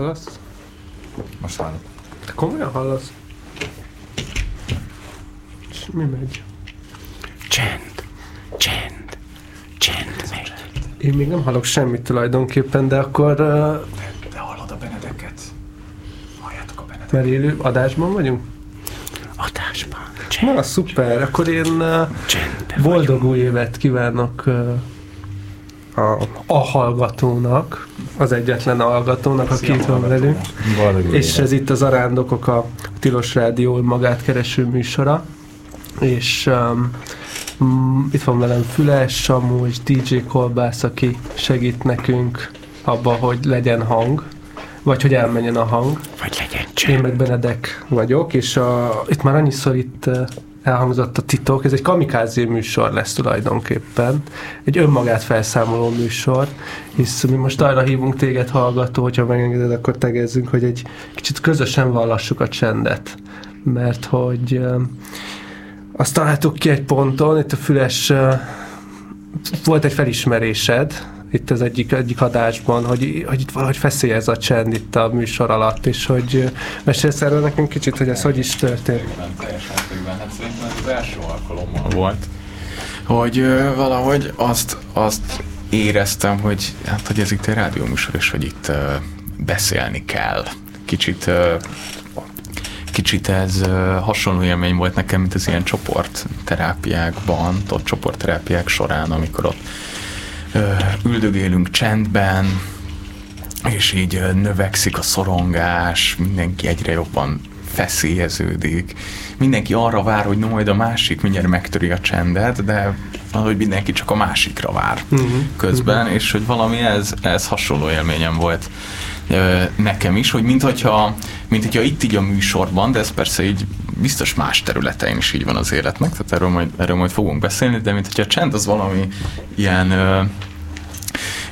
Hallasz? Most hallom. Te komolyan hallasz? És mi megy? Csend, csend, csend megy. Én még nem hallok semmit tulajdonképpen, de akkor, uh, De hallod a Benedeket? Halljátok a Benedeket? mert élő adásban vagyunk? Adásban, csend, Na, szuper, akkor én uh, boldog új évet kívánok uh, a, a hallgatónak, az egyetlen hallgatónak, aki itt van velünk. És ez itt az Arándokok a Tilos Rádió magát kereső műsora. És um, mm, itt van velem Füles, Samu és DJ Kolbász, aki segít nekünk abba, hogy legyen hang, vagy hogy elmenjen a hang. Vagy legyen Én csend. meg Benedek vagyok, és a, itt már annyiszor itt uh, elhangzott a titok, ez egy kamikázé műsor lesz tulajdonképpen, egy önmagát felszámoló műsor, hisz mi most arra hívunk téged hallgató, hogyha megengeded, akkor tegezzünk, hogy egy kicsit közösen vallassuk a csendet, mert hogy uh, azt találtuk ki egy ponton, itt a füles uh, volt egy felismerésed, itt az egyik, egyik adásban, hogy, hogy itt valahogy feszélyez a csend itt a műsor alatt, és hogy ö, mesélsz erről nekünk kicsit, hogy ez hogy is történt. Mértékben, teljes mértékben. Hát szerintem ez az első alkalommal volt, hogy ö, valahogy azt, azt éreztem, hogy, hát, hogy ez itt egy rádióműsor, és hogy itt ö, beszélni kell. Kicsit ö, kicsit ez hasonló élmény volt nekem, mint az ilyen csoportterápiákban, ott csoportterápiák során, amikor ott üldögélünk csendben, és így növekszik a szorongás, mindenki egyre jobban feszélyeződik. Mindenki arra vár, hogy no, majd a másik mindjárt megtöri a csendet, de valahogy mindenki csak a másikra vár Mhm. közben, és hogy valami ez, ez hasonló élményem volt nekem is, hogy mintha, mint hogyha itt így a műsorban, de ez persze így biztos más területein is így van az életnek, tehát erről majd, erről majd fogunk beszélni, de mint hogyha a csend az valami ilyen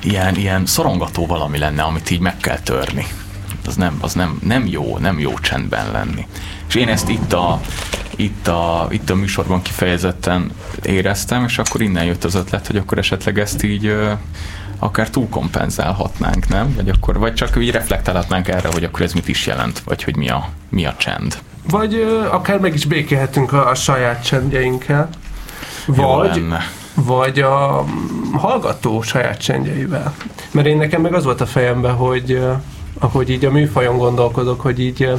ilyen, ilyen szorongató valami lenne, amit így meg kell törni. Az nem, az nem, nem jó, nem jó csendben lenni. És én ezt itt a, itt a, itt a műsorban kifejezetten éreztem, és akkor innen jött az ötlet, hogy akkor esetleg ezt így ö, akár túlkompenzálhatnánk, nem? Vagy akkor, vagy csak így reflektálhatnánk erre, hogy akkor ez mit is jelent, vagy hogy mi a, mi a csend. Vagy ö, akár meg is békélhetünk a, a saját csendjeinkkel, vagy, vagy a mm, hallgató saját csendjeivel. Mert én nekem meg az volt a fejemben, hogy ahogy így a műfajon gondolkodok, hogy így ö,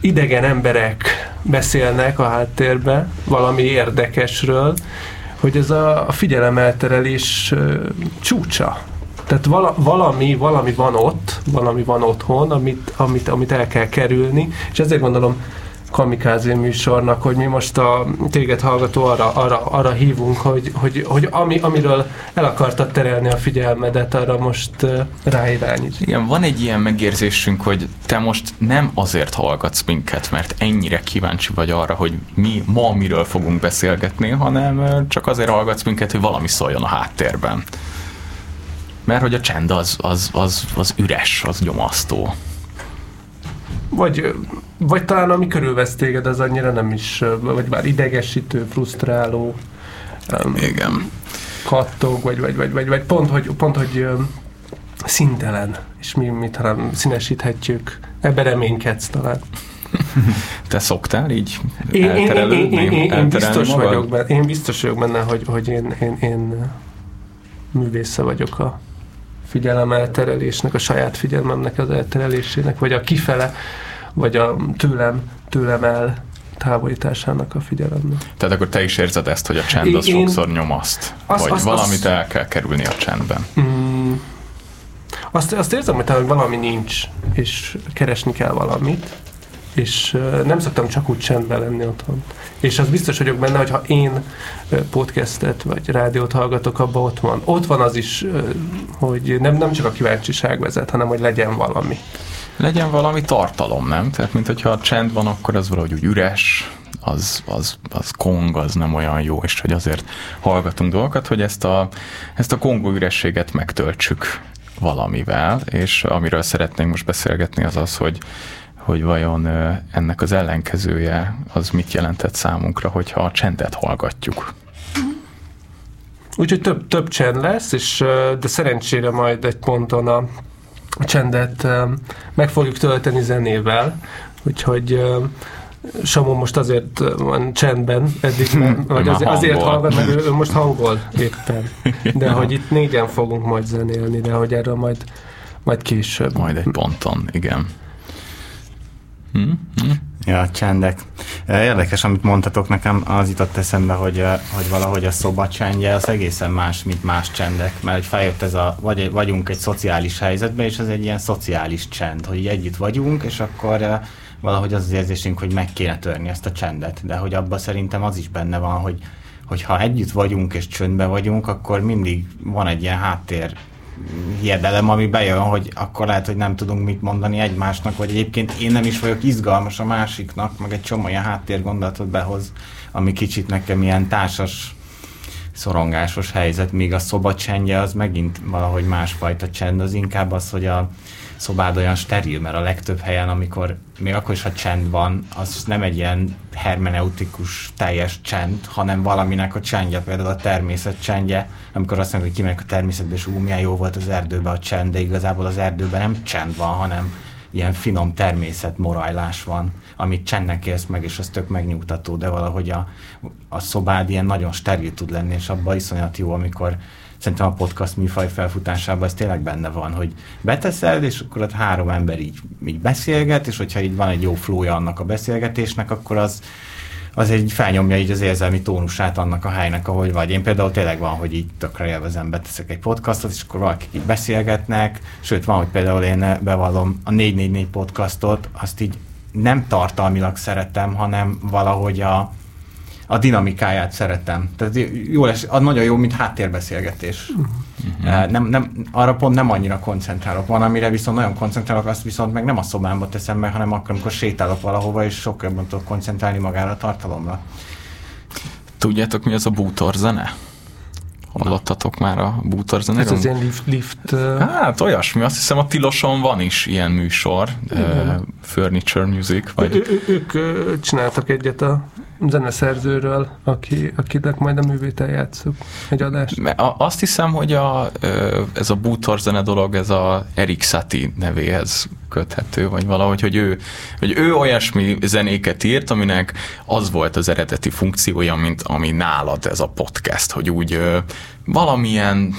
idegen emberek beszélnek a háttérbe valami érdekesről, hogy ez a, figyelemelterelés ö, csúcsa. Tehát vala, valami, valami van ott, valami van otthon, amit, amit, amit el kell kerülni, és ezért gondolom kamikázé műsornak, hogy mi most a téged hallgató arra, arra, arra hívunk, hogy, hogy, hogy ami, amiről el akartad terelni a figyelmedet, arra most ráirányíts. Igen, van egy ilyen megérzésünk, hogy te most nem azért hallgatsz minket, mert ennyire kíváncsi vagy arra, hogy mi ma miről fogunk beszélgetni, hanem csak azért hallgatsz minket, hogy valami szóljon a háttérben. Mert hogy a csend az, az, az, az üres, az nyomasztó. Vagy, vagy talán ami körülvesz téged, az annyira nem is, vagy már idegesítő, frusztráló, um, Igen. kattog, vagy, vagy, vagy, vagy, vagy pont, hogy, pont, hogy szintelen, és mi, mi talán színesíthetjük. Ebbe reménykedsz talán. Te szoktál így Én, én, én, én, elterelődni? én, én, én elterelni biztos magad? vagyok benne, én biztos vagyok benne, hogy, hogy én, én, én művésze vagyok a figyelem elterelésnek, a saját figyelmemnek az elterelésének, vagy a kifele, vagy a tőlem, tőlem el távolításának a figyelemnek. Tehát akkor te is érzed ezt, hogy a csend az Én- sokszor nyomaszt? Azt- vagy azt- valamit azt- el kell kerülni a csendben? Mm, azt, azt érzem, hogy talán valami nincs, és keresni kell valamit, és nem szoktam csak úgy csendben lenni otthon. És az biztos vagyok benne, hogy ha én podcastet vagy rádiót hallgatok, abban ott van. Ott van az is, hogy nem, nem csak a kíváncsiság vezet, hanem hogy legyen valami. Legyen valami tartalom, nem? Tehát, mint hogyha a csend van, akkor az valahogy úgy üres, az, az, az kong, az nem olyan jó, és hogy azért hallgatunk dolgokat, hogy ezt a, ezt a kongó ürességet megtöltsük valamivel, és amiről szeretnénk most beszélgetni az az, hogy, hogy vajon ennek az ellenkezője az mit jelentett számunkra, hogyha a csendet hallgatjuk. Úgyhogy több, több csend lesz, és, de szerencsére majd egy ponton a a csendet meg fogjuk tölteni zenével, úgyhogy Samu most azért van csendben, eddig nem, vagy azért, azért hallgat, mert ő, ő most hangol éppen. De hogy itt négyen fogunk majd zenélni, de hogy erről majd, majd később. Majd egy ponton, igen. Hm? Hm? Ja, csendek. Érdekes, amit mondtatok nekem, az jutott eszembe, hogy, hogy valahogy a szoba csendje az egészen más, mint más csendek, mert hogy feljött ez a, vagy, vagyunk egy szociális helyzetben, és ez egy ilyen szociális csend, hogy együtt vagyunk, és akkor valahogy az az érzésünk, hogy meg kéne törni ezt a csendet, de hogy abban szerintem az is benne van, hogy, hogy ha együtt vagyunk és csöndben vagyunk, akkor mindig van egy ilyen háttér hiedelem, ami bejön, hogy akkor lehet, hogy nem tudunk mit mondani egymásnak, vagy egyébként én nem is vagyok izgalmas a másiknak, meg egy csomó ilyen háttérgondolatot behoz, ami kicsit nekem ilyen társas szorongásos helyzet, míg a szoba csendje az megint valahogy másfajta csend, az inkább az, hogy a szobád olyan steril, mert a legtöbb helyen, amikor még akkor is, ha csend van, az nem egy ilyen hermeneutikus teljes csend, hanem valaminek a csendje, például a természet csendje, amikor azt mondjuk, hogy kimegyek a természetbe, és ú, milyen jó volt az erdőben a csend, de igazából az erdőben nem csend van, hanem ilyen finom természet morajlás van, amit csendnek élsz meg, és az tök megnyugtató, de valahogy a, a szobád ilyen nagyon steril tud lenni, és abban iszonyat jó, amikor szerintem a podcast műfaj felfutásában ez tényleg benne van, hogy beteszed, és akkor ott három ember így, így beszélget, és hogyha így van egy jó flója annak a beszélgetésnek, akkor az, az egy felnyomja így az érzelmi tónusát annak a helynek, ahogy vagy. Én például tényleg van, hogy így tökre élvezem, beteszek egy podcastot, és akkor valakik így beszélgetnek, sőt van, hogy például én bevallom a 444 podcastot, azt így nem tartalmilag szeretem, hanem valahogy a, a dinamikáját szeretem. Tehát jó lesz, az nagyon jó, mint háttérbeszélgetés. Uh-huh. Nem, nem, arra pont nem annyira koncentrálok. Van, amire viszont nagyon koncentrálok, azt viszont meg nem a szobámba teszem meg, hanem akkor, amikor sétálok valahova, és sokkal jobban tudok koncentrálni magára a tartalomra. Tudjátok, mi az a bútor zene? Hallottatok már a bútor Ez az ilyen lift, lift uh, Hát olyasmi, azt hiszem a Tiloson van is ilyen műsor, uh, Furniture Music, vagy Ő, ő, ők csináltak egyet a zeneszerzőről, aki, akinek majd a művét eljátszuk egy adást. Azt hiszem, hogy a, ez a bútor zene dolog, ez a Erik Satie nevéhez köthető, vagy valahogy, hogy ő, hogy ő olyasmi zenéket írt, aminek az volt az eredeti funkciója, mint ami nálad ez a podcast, hogy úgy valamilyen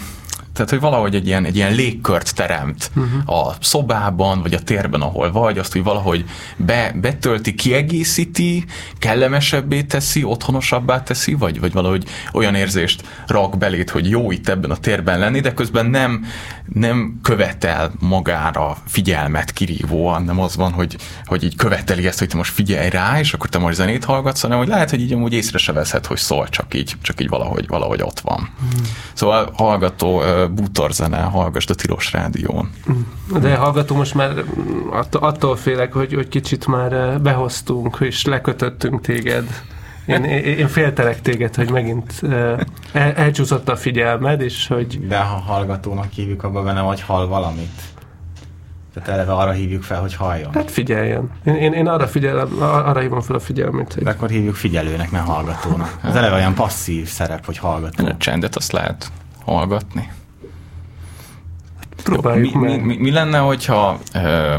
tehát, hogy valahogy egy ilyen, egy ilyen légkört teremt uh-huh. a szobában, vagy a térben, ahol vagy, azt, hogy valahogy be, betölti, kiegészíti, kellemesebbé teszi, otthonosabbá teszi, vagy, vagy valahogy olyan érzést rak belét, hogy jó itt ebben a térben lenni, de közben nem, nem követel magára figyelmet kirívóan, nem az van, hogy, hogy így követeli ezt, hogy te most figyelj rá, és akkor te most zenét hallgatsz, hanem hogy lehet, hogy így amúgy észre se veszed, hogy szól, csak így, csak így valahogy, valahogy ott van. Hmm. Szóval hallgató, bútorzene, hallgassd a Tilos Rádión. De hallgató, most már mm, attól, félek, hogy, hogy kicsit már behoztunk, és lekötöttünk téged. Én, én, féltelek téged, hogy megint el, elcsúszott a figyelmed, és hogy De ha hallgatónak hívjuk, abban benne vagy hall valamit. Tehát eleve arra hívjuk fel, hogy halljon. hát figyeljen. Én, én, én arra, figyelem, arra hívom fel a figyelmet, hogy De akkor hívjuk figyelőnek, nem hallgatónak. Ez eleve olyan passzív szerep, hogy hallgató. A csendet azt lehet hallgatni. próbáljuk mi, mi, meg. mi, mi lenne, hogyha ö,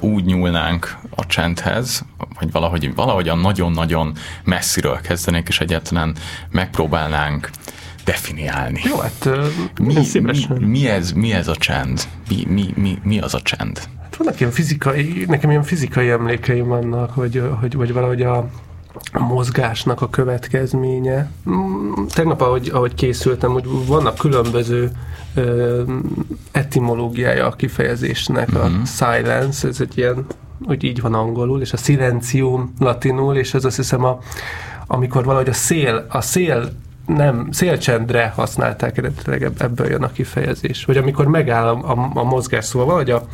úgy nyúlnánk a csendhez, vagy valahogy, valahogyan nagyon-nagyon messziről kezdenénk, és egyáltalán megpróbálnánk definiálni. Jó, hát Mi, mi, mi, ez, mi ez a csend? Mi, mi, mi, mi az a csend? Hát vannak ilyen fizikai, nekem ilyen fizikai emlékeim vannak, hogy, hogy, vagy valahogy a mozgásnak a következménye. Mm, Tegnap, ahogy, ahogy készültem, úgy vannak különböző ö, etimológiája a kifejezésnek, a Mhm. silence, ez egy ilyen, hogy így van angolul, és a silencium latinul, és ez azt hiszem, a, amikor valahogy a szél, a szél nem, szélcsendre használták eredetileg, ebb- ebből jön a kifejezés. Vagy amikor megáll a, a, a mozgás, szóval valahogy a,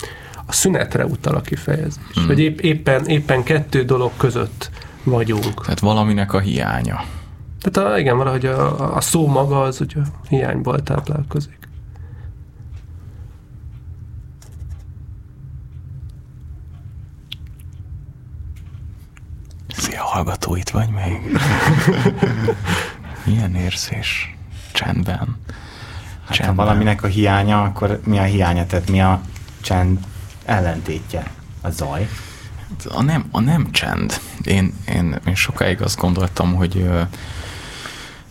a szünetre utal a kifejezés. Hmm. Hogy épp, éppen, éppen kettő dolog között vagyunk. Tehát valaminek a hiánya. Tehát a, igen, valahogy a, a szó maga az ugye hiányból táplálkozik. Szia, hallgató, itt vagy még? Milyen érzés? Csendben. Hát, ha valaminek a hiánya, akkor mi a hiánya? Tehát mi a csend ellentétje? A zaj? A nem, a nem csend. Én, én, én sokáig azt gondoltam, hogy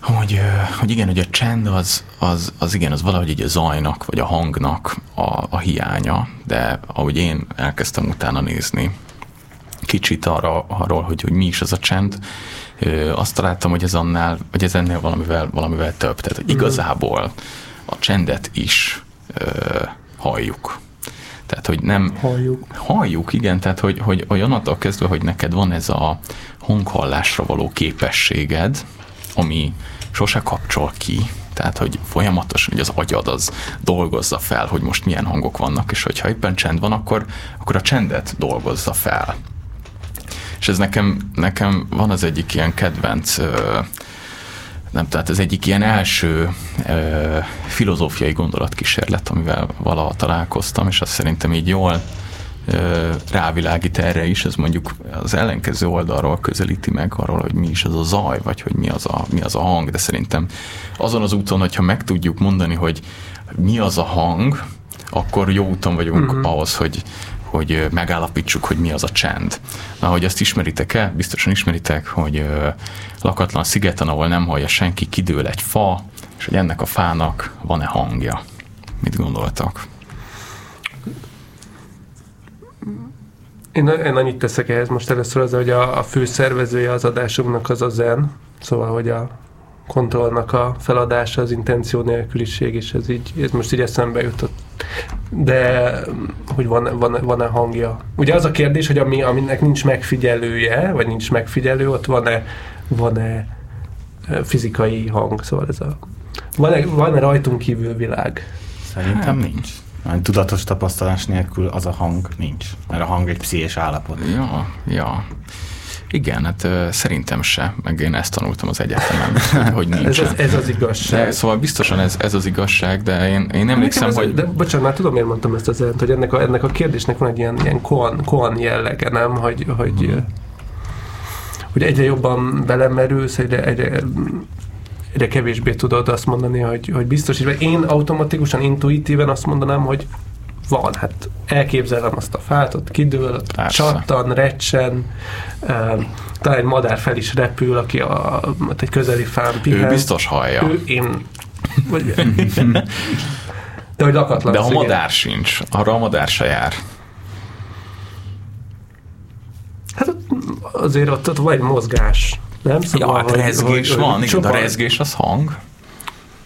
hogy, hogy igen, hogy a csend az, az, az igen, az valahogy így a zajnak, vagy a hangnak a, a hiánya, de ahogy én elkezdtem utána nézni kicsit arra, arról, hogy, hogy mi is az a csend, azt találtam, hogy ez annál, vagy ez ennél valamivel, valamivel több. Tehát hogy igazából a csendet is ö, halljuk. Tehát, hogy nem, Halljuk. Halljuk, igen, tehát hogy, hogy olyanattól kezdve, hogy neked van ez a hanghallásra való képességed, ami sose kapcsol ki, tehát hogy folyamatosan hogy az agyad az dolgozza fel, hogy most milyen hangok vannak, és hogyha éppen csend van, akkor, akkor a csendet dolgozza fel. És ez nekem, nekem van az egyik ilyen kedvenc ö, nem, tehát ez egyik ilyen első ö, filozófiai gondolatkísérlet, amivel valaha találkoztam, és azt szerintem így jól ö, rávilágít erre is, ez mondjuk az ellenkező oldalról közelíti meg arról, hogy mi is az a zaj, vagy hogy mi az a, mi az a hang, de szerintem azon az úton, hogyha meg tudjuk mondani, hogy mi az a hang, akkor jó úton vagyunk uh-huh. ahhoz, hogy, hogy megállapítsuk, hogy mi az a csend. Na, hogy azt ismeritek-e? Biztosan ismeritek, hogy lakatlan szigeten, ahol nem hallja senki, kidől egy fa, és hogy ennek a fának van-e hangja. Mit gondoltak? Én, én annyit teszek ehhez most először az, hogy a, a fő szervezője az adásunknak az a zen, szóval, hogy a kontrollnak a feladása, az intenció nélküliség, és ez így, ez most így eszembe jutott. De hogy van, van, van-e hangja? Ugye az a kérdés, hogy ami, aminek nincs megfigyelője, vagy nincs megfigyelő, ott van-e, van-e fizikai hang, szóval ez a... Van-e, van-e rajtunk kívül világ? Szerintem nincs. Mert tudatos tapasztalás nélkül az a hang nincs. Mert a hang egy pszichés állapot. Ja, ja. Igen, hát szerintem se, meg én ezt tanultam az egyetemen, hogy Ez nincsen. az, ez az igazság. De, szóval biztosan ez, ez az igazság, de én, én emlékszem, ez- hogy... De bocsánat, már tudom, miért mondtam ezt az ent, hogy ennek a, ennek a kérdésnek van egy ilyen, ilyen koan, koan jellege, nem? Hogy, hogy, Mhm. hogy egyre jobban belemerülsz, egyre, egyre, egyre kevésbé tudod azt mondani, hogy, hogy biztos, és én automatikusan, intuitíven azt mondanám, hogy van, hát elképzelem azt a fát, ott kidől, ott Persze. csattan, recsen, um, talán egy madár fel is repül, aki a, ott egy közeli fán pihen. ő biztos hallja. Ő, én... Vagy, de hogy lakatlan De a sziget. madár sincs, arra a madár se jár. Hát azért ott, ott vagy mozgás, nem? Ja, hát rezgés hogy- van, hogy igen, a rezgés az hang.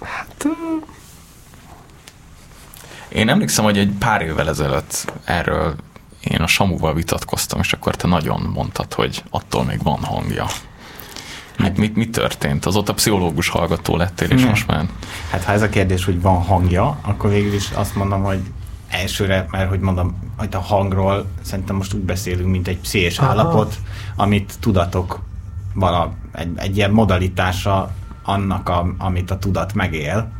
Hát, Én emlékszem, hogy egy pár évvel ezelőtt erről én a Samuval vitatkoztam, és akkor te nagyon mondtad, hogy attól még van hangja. Mit, mit, mi történt? Azóta pszichológus hallgató lettél, és Nem. most már... Hát ha ez a kérdés, hogy van hangja, akkor végül is azt mondom, hogy elsőre, mert hogy mondom, hogy a hangról szerintem most úgy beszélünk, mint egy pszichés Aha. állapot, amit tudatok vala, egy, egy ilyen modalitása annak, a, amit a tudat megél,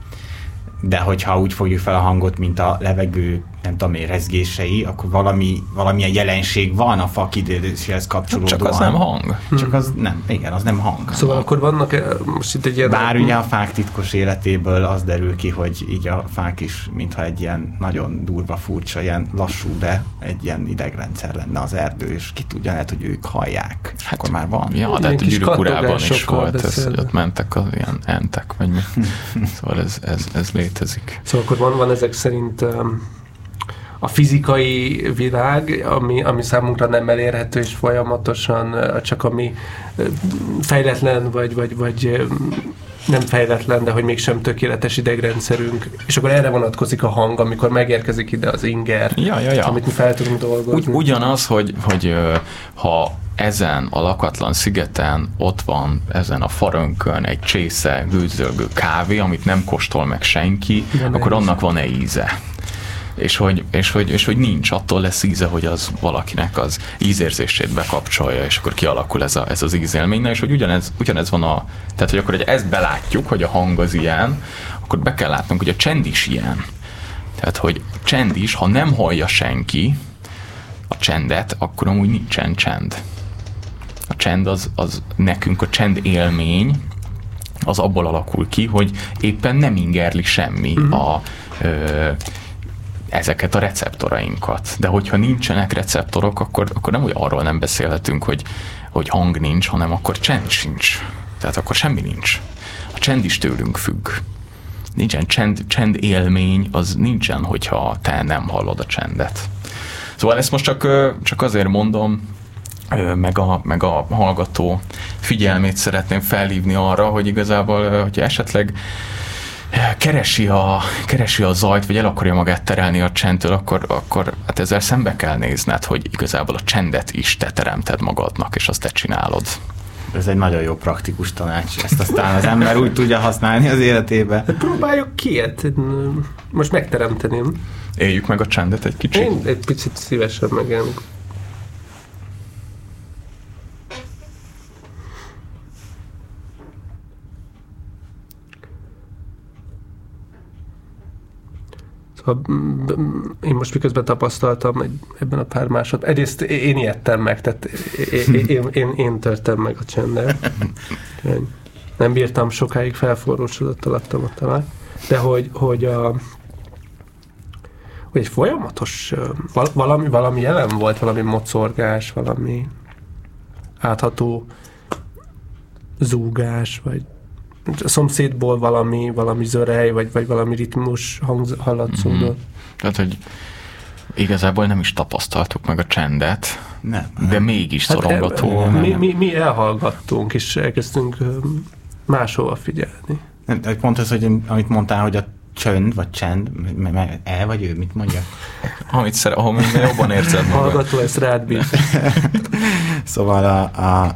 de hogyha úgy fogjuk fel a hangot, mint a levegő, nem tudom én, rezgései, akkor valami, valamilyen jelenség van a fa kidődéséhez kapcsolódóan. Csak az nem hang. Csak az nem, igen, az nem hang. Szóval akkor vannak eh, most itt egy ilyen... Bár ugye a fák titkos életéből az derül ki, hogy így a fák is, mintha egy ilyen nagyon durva, furcsa, ilyen lassú, de egy ilyen idegrendszer lenne az erdő, és ki tudja, lehet, hogy ők hallják. Hát akkor már van. Ja, de hát a is volt, ez, hogy ott mentek az ilyen entek, vagy mi. Szóval ez, ez, ez létezik. Szóval akkor van, van ezek szerint um, a fizikai világ, ami, ami számunkra nem elérhető, és folyamatosan csak ami fejletlen, vagy, vagy, vagy nem fejletlen, de hogy mégsem tökéletes idegrendszerünk, és akkor erre vonatkozik a hang, amikor megérkezik ide az inger, Ja, ja, ja. amit mi fel tudunk dolgozni. Ugy, ugyanaz, hogy, hogy ha ezen a lakatlan szigeten ott van ezen a farönkön egy csésze gőzölgő kávé, amit nem kóstol meg senki, Van akkor annak van-e íze? És hogy, és, hogy, és hogy nincs, attól lesz íze, hogy az valakinek az ízérzését bekapcsolja, és akkor kialakul ez, a, ez az ízélmény, Na, és hogy ugyanez, ugyanez van a, tehát hogy akkor, hogy ezt belátjuk, hogy a hang az ilyen, akkor be kell látnunk, hogy a csend is ilyen. Tehát, hogy csend is, ha nem hallja senki a csendet, akkor amúgy nincsen csend. A csend az, az nekünk a csend élmény, az abból alakul ki, hogy éppen nem ingerli semmi a ö, ezeket a receptorainkat. De hogyha nincsenek receptorok, akkor, akkor nem, hogy arról nem beszélhetünk, hogy, hogy hang nincs, hanem akkor csend sincs. Tehát akkor semmi nincs. A csend is tőlünk függ. Nincsen csend, csend élmény, az nincsen, hogyha te nem hallod a csendet. Szóval ezt most csak, csak azért mondom, meg a, meg a hallgató figyelmét szeretném felhívni arra, hogy igazából, hogyha esetleg keresi a, keresi a zajt, vagy el akarja magát terelni a csendtől, akkor, akkor hát ezzel szembe kell nézned, hogy igazából a csendet is te teremted magadnak, és azt te csinálod. Ez egy nagyon jó praktikus tanács. Ezt aztán az ember úgy tudja használni az életébe. Próbáljuk ki, hát most megteremteném. Éljük meg a csendet egy kicsit. Én egy picit szívesen megélünk. Mm, én most miközben tapasztaltam egy, ebben a pár másod, egyrészt én ijedtem meg, tehát én, én, én, én törtem meg a. Úgyhogy Nem bírtam sokáig, felforrósodott alattam a talaj. De hogy, hogy a, hogy egy folyamatos, valami, valami jelen volt, valami mocorgás, valami átható zúgás, vagy szomszédból valami, valami zörej, vagy, vagy valami ritmus hangz, hallatszódott. Mhm. Tehát, hogy igazából nem is tapasztaltuk meg a csendet, Nem. de mégis Hát szorongató. e- mi, mi, mi elhallgattunk, és elkezdtünk máshova figyelni. Nem, de Pont ez, hogy én- amit mondtál, hogy a csönd, vagy csend, m- m- el vagy ő, mit mondja? Amit szer, ahol jobban érzed magad. Hallgató, ezt rád bíz. Szóval a, a,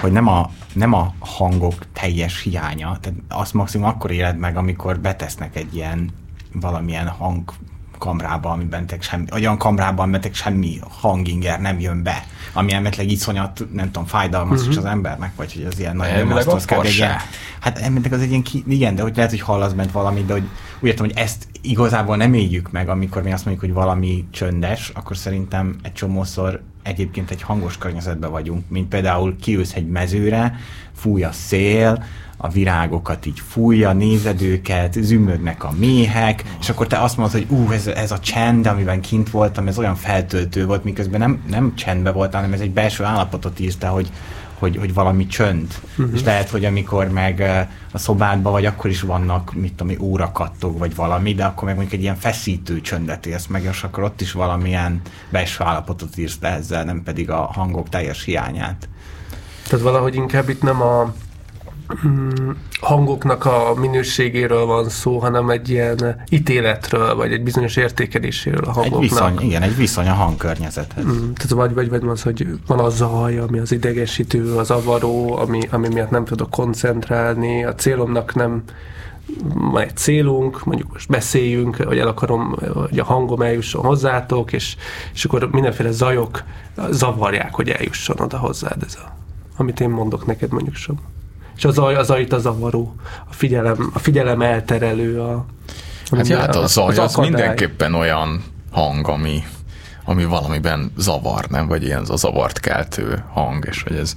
hogy nem a, nem a hangok teljes hiánya, tehát azt maximum akkor éled meg, amikor betesznek egy ilyen valamilyen hangkamrába, amiben tek semmi, olyan kamrában, amiben tek semmi hanginger nem jön be, ami elméletileg iszonyat, nem tudom, fájdalmas uh-huh. az embernek, vagy hogy az ilyen nagyon Elvileg nyomasztó, az akkor kb. egy se. ilyen, hát elméletileg az egy ilyen, ki, igen, de hogy lehet, hogy hallasz bent valamit, de hogy úgy értem, hogy ezt igazából nem éljük meg, amikor mi azt mondjuk, hogy valami csöndes, akkor szerintem egy csomószor egyébként egy hangos környezetben vagyunk, mint például kiülsz egy mezőre, fúj a szél, a virágokat így fújja, nézed őket, zümögnek a méhek, és akkor te azt mondod, hogy ú, ez, ez a csend, amiben kint voltam, ez olyan feltöltő volt, miközben nem, nem csendben voltál, hanem ez egy belső állapotot írta, hogy, hogy, hogy valami csönd. Uh-huh. És lehet, hogy amikor meg a szobádban vagy, akkor is vannak, mit tudom, órakattog, vagy valami, de akkor meg mondjuk egy ilyen feszítő csöndet élsz meg, és akkor ott is valamilyen belső állapotot írsz le ezzel, nem pedig a hangok teljes hiányát. Tehát valahogy inkább itt nem a hangoknak a minőségéről van szó, hanem egy ilyen ítéletről, vagy egy bizonyos értékeléséről a Egy hangoknak. viszony, igen, egy viszony a hangkörnyezethez. Mm, tehát vagy, vagy, vagy az, hogy van az zaj, ami az idegesítő, az avaró, ami, ami miatt nem tudok koncentrálni, a célomnak nem van egy célunk, mondjuk most beszéljünk, hogy el akarom, hogy a hangom eljusson hozzátok, és, és akkor mindenféle zajok zavarják, hogy eljusson oda hozzád ez a, amit én mondok neked mondjuk sem. És a zaj, a zaj itt a zavaró, a figyelem, a figyelem elterelő, a, Hát ja, hát a zaj az, az akadály. mindenképpen olyan hang, ami, ami valamiben zavar, nem? Vagy ilyen az zavart keltő hang, és hogy ez,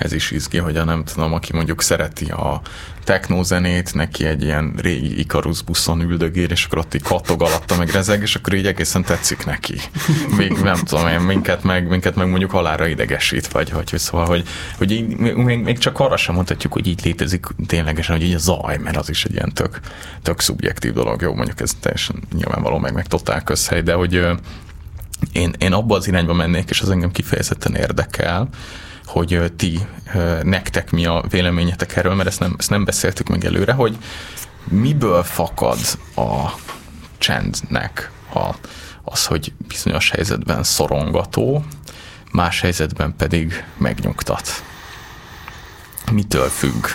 ez is izgi, hogy a nem tudom, aki mondjuk szereti a technózenét, neki egy ilyen régi Icarus buszon üldögél, és akkor ott így kattog alatta, meg rezeg, és akkor így egészen tetszik neki. Még nem tudom, én minket meg, minket meg mondjuk halára idegesít, vagy hogy szóval, hogy, hogy így, még, még, csak arra sem mondhatjuk, hogy így létezik ténylegesen, hogy így a zaj, mert az is egy ilyen tök, tök szubjektív dolog. Jó, mondjuk ez teljesen nyilvánvaló, meg, meg totál közhely, de hogy én, én abba az irányba mennék, és az engem kifejezetten érdekel, hogy ti, nektek mi a véleményetek erről, mert ezt nem, ezt nem beszéltük meg előre, hogy miből fakad a csendnek a, az, hogy bizonyos helyzetben szorongató, más helyzetben pedig megnyugtat. Mitől függ?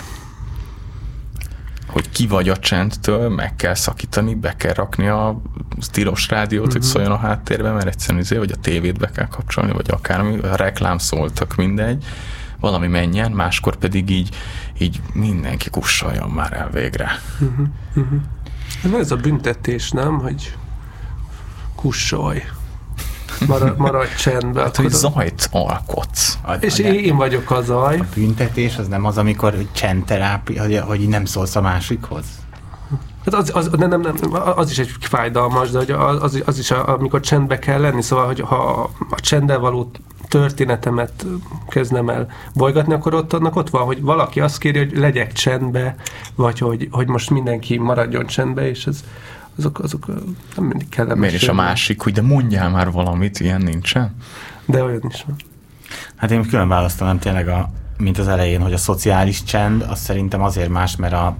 Hogy ki vagy a csendtől, meg kell szakítani, be kell rakni a tilos rádiót, uh-huh. hogy szóljon a háttérben, mert egyszerűen izé, vagy a tévét be kell kapcsolni, vagy akármi, a reklám szóltak, mindegy, valami menjen, máskor pedig így, így mindenki kussoljon már el végre. Ez van ez a büntetés, nem? Hogy kussolj. Marad, maradj csendbe. Hát, hogy zajt alkotsz. A, és a, én, vagyok a zaj. a büntetés az nem az, amikor hogy csendterápia, hogy, hogy nem szólsz a másikhoz. Hát az, az, nem, nem, nem, az is egy fájdalmas, de hogy az, az, az is, amikor csendbe kell lenni, szóval, hogy ha a csenddel való történetemet kezdem el bolygatni, akkor ott, annak ott van, hogy valaki azt kéri, hogy legyek csendbe, vagy hogy, hogy most mindenki maradjon csendbe, és ez, azok, azok nem mindig kellemes. Miért is a másik, hogy de mondjál már valamit, ilyen nincsen? De olyan is van. Hát én külön választanám tényleg, a, mint az elején, hogy a szociális csend, az szerintem azért más, mert a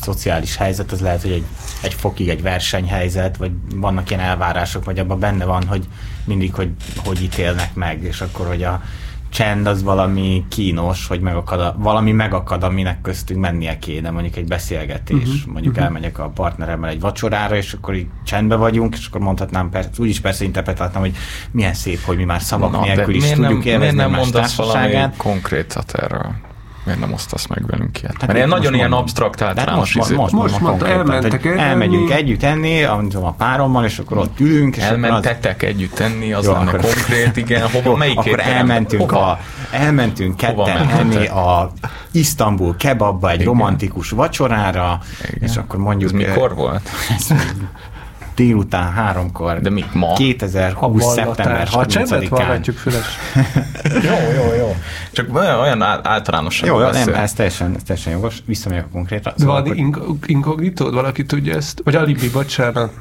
szociális helyzet, az lehet, hogy egy, egy fokig egy versenyhelyzet, vagy vannak ilyen elvárások, vagy abban benne van, hogy mindig, hogy hogy ítélnek meg, és akkor, hogy a csend az valami kínos, hogy megakad a, valami megakad, aminek köztünk mennie kéne, mondjuk egy beszélgetés, uh-huh, mondjuk uh-huh. elmegyek a partneremmel egy vacsorára, és akkor így csendben vagyunk, és akkor mondhatnám, persze, úgyis persze interpretáltam, hogy milyen szép, hogy mi már szavak Na, nélkül is miért tudjuk nem, miért élvezni nem mondasz valami konkrétat erről? Miért nem osztasz meg velünk ilyet? Hát Mert ilyen nagyon ilyen absztrakt általános most, most, most, Most elmentek hogy enni. elmegyünk együtt enni, a, párommal, és akkor ott ülünk, és Elmentetek együtt tenni, az lenne konkrét, igen. Hova, melyik akkor elmentünk, a, elmentünk ketten enni a Isztambul kebabba egy romantikus vacsorára, és akkor mondjuk... Ez mikor volt? Délután háromkor. De mik ma? 2020. szeptember A csendet 30-án. vallatjuk füles. Jó, jó, jó. Csak olyan, olyan ál- általánosan Jó, jó, nem, ez teljesen, ez teljesen jogos. Visszamegyek a konkrétra. De van akkor- ink- inkognitód? Valaki tudja ezt? Vagy alibi, bocsánat.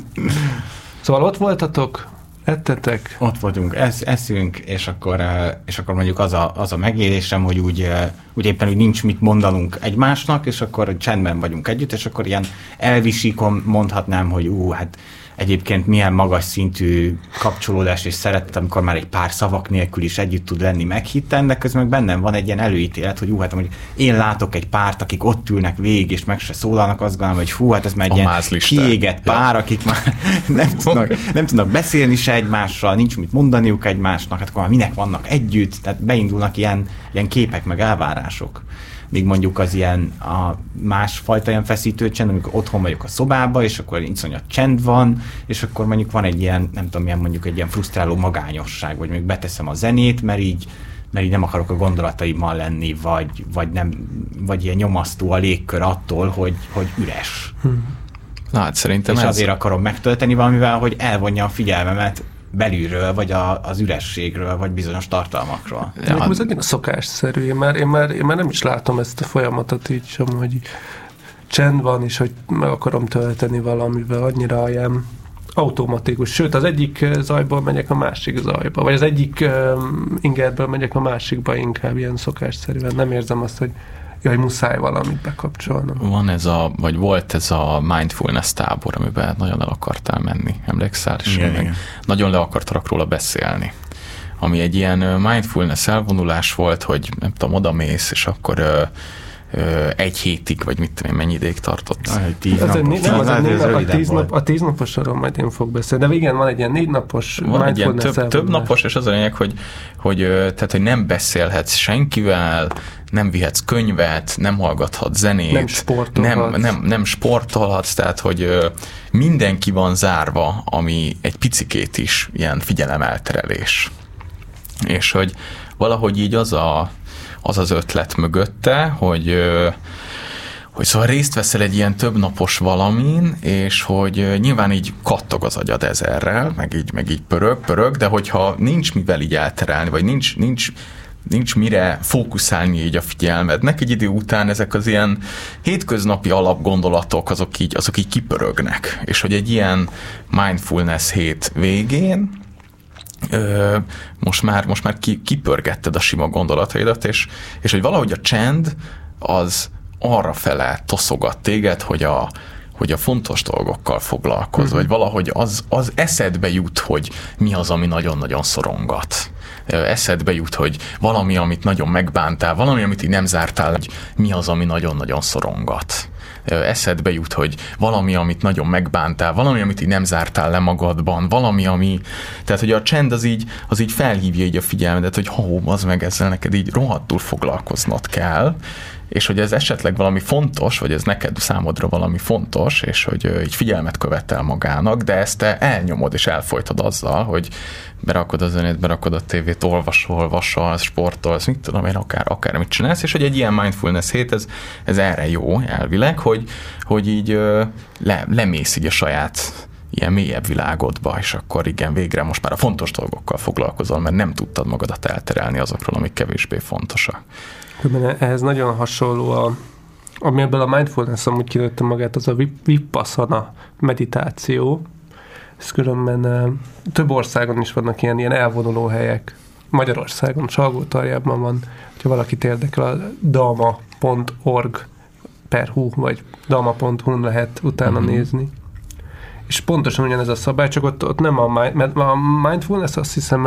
szóval ott voltatok, ettetek, Ott vagyunk, esz, eszünk, és akkor, eh, és akkor mondjuk az a, az a megélésem, hogy úgy, eh, úgy éppen úgy nincs mit mondanunk egymásnak, és akkor csendben vagyunk együtt, és akkor ilyen elvisíkon mondhatnám, hogy ú, hát egyébként milyen magas szintű kapcsolódás és szeretet, amikor már egy pár szavak nélkül is együtt tud lenni meghitten, de közben meg bennem van egy ilyen előítélet, hogy ú, hát hogy én látok egy párt, akik ott ülnek végig, és meg se szólalnak, azt gondolom, hogy fú, hát ez már egy A ilyen kiégett pár, akik már nem tudnak, nem tudnak beszélni se egymással, nincs mit mondaniuk egymásnak, hát akkor már minek vannak együtt, tehát beindulnak ilyen, ilyen képek meg elvárások. Míg mondjuk az ilyen a másfajta ilyen feszítő csend, amikor otthon vagyok a szobába, és akkor iszonyat csend van, és akkor mondjuk van egy ilyen, nem tudom, ilyen mondjuk egy ilyen frusztráló magányosság, vagy még beteszem a zenét, mert így mert így nem akarok a gondolataimmal lenni, vagy, vagy, nem, vagy ilyen nyomasztó a légkör attól, hogy, hogy üres. Na, hát szerintem És ez... azért akarom megtölteni valamivel, hogy elvonja a figyelmemet belülről, vagy a, az ürességről, vagy bizonyos tartalmakról. Ja. Ez egy szokásszerű. Én már, én, már, én már nem is látom ezt a folyamatot így sem, hogy csend van, és hogy meg akarom tölteni valamivel, annyira ilyen automatikus. Sőt, az egyik eh, zajból megyek a másik zajba, vagy az egyik um, ingerből megyek a másikba inkább ilyen szokásszerűen. Nem érzem azt, hogy jaj, muszáj valamit bekapcsolnom. van ez a, vagy volt ez a mindfulness tábor, amiben nagyon el akartál menni, emlékszel? És Igen, igen. nagyon le akartak róla beszélni. Ami egy ilyen mindfulness elvonulás volt, hogy nem tudom, odamész, és akkor ö, egy hétig, vagy mit tudom én, mennyi ideig tartott. Ah, egy tíz Az egy, napos. négy, nem, az egy Ez négy nap, a, tíz nap, a tíz naposról majd én fog beszélni. De igen, van egy ilyen négy napos Van egy ilyen több, több napos, és az a lényeg, hogy, hogy, tehát, hogy nem beszélhetsz senkivel, nem vihetsz könyvet, nem hallgathatsz zenét, Nem sportolhatsz. nem, nem, nem sportolhatsz, tehát hogy mindenki van zárva, ami egy picikét is ilyen figyelemelterelés. És hogy valahogy így az a, az, az ötlet mögötte, hogy hogy szóval részt veszel egy ilyen többnapos valamin, és hogy nyilván így kattog az agyad ezerrel, meg így, meg így pörög, pörög, de hogyha nincs mivel így elterelni, vagy nincs, nincs, nincs mire fókuszálni így a figyelmednek, egy idő után ezek az ilyen hétköznapi alapgondolatok, azok így, azok így kipörögnek. És hogy egy ilyen mindfulness hét végén most már, most már ki, kipörgetted a sima gondolataidat, és, és hogy valahogy a csend az arra fele toszogat téged, hogy a, hogy a fontos dolgokkal foglalkozz, vagy valahogy az, az eszedbe jut, hogy mi az, ami nagyon-nagyon szorongat. Eszedbe jut, hogy valami, amit nagyon megbántál, valami, amit így nem zártál, hogy mi az, ami nagyon-nagyon szorongat eszedbe jut, hogy valami, amit nagyon megbántál, valami, amit így nem zártál le magadban, valami, ami... Tehát, hogy a csend az így, az így felhívja így a figyelmedet, hogy hó, az meg ezzel neked így rohadtul foglalkoznod kell, és hogy ez esetleg valami fontos, vagy ez neked számodra valami fontos, és hogy így figyelmet követel magának, de ezt te elnyomod és elfolytad azzal, hogy berakod a zenét, berakod a tévét, olvasol, vasalsz, sportolsz, mit tudom én, akár, akár mit csinálsz, és hogy egy ilyen mindfulness hét, ez, ez erre jó elvileg, hogy, hogy így le, lemész így a saját ilyen mélyebb világodba, és akkor igen, végre most már a fontos dolgokkal foglalkozol, mert nem tudtad magadat elterelni azokról, amik kevésbé fontosak. Ehhez nagyon hasonló a ami ebből a mindfulness amúgy kinőtte magát, az a vip- vipassana meditáció. Ez különben eh, több országon is vannak ilyen, ilyen elvonuló helyek. Magyarországon, Salgótarjában van, hogyha valakit érdekel, a dama.org per hu, vagy dama.hu lehet utána Mhm. nézni. És pontosan ugyanez a szabály, csak ott, ott nem a, mi- mert a mindfulness azt hiszem,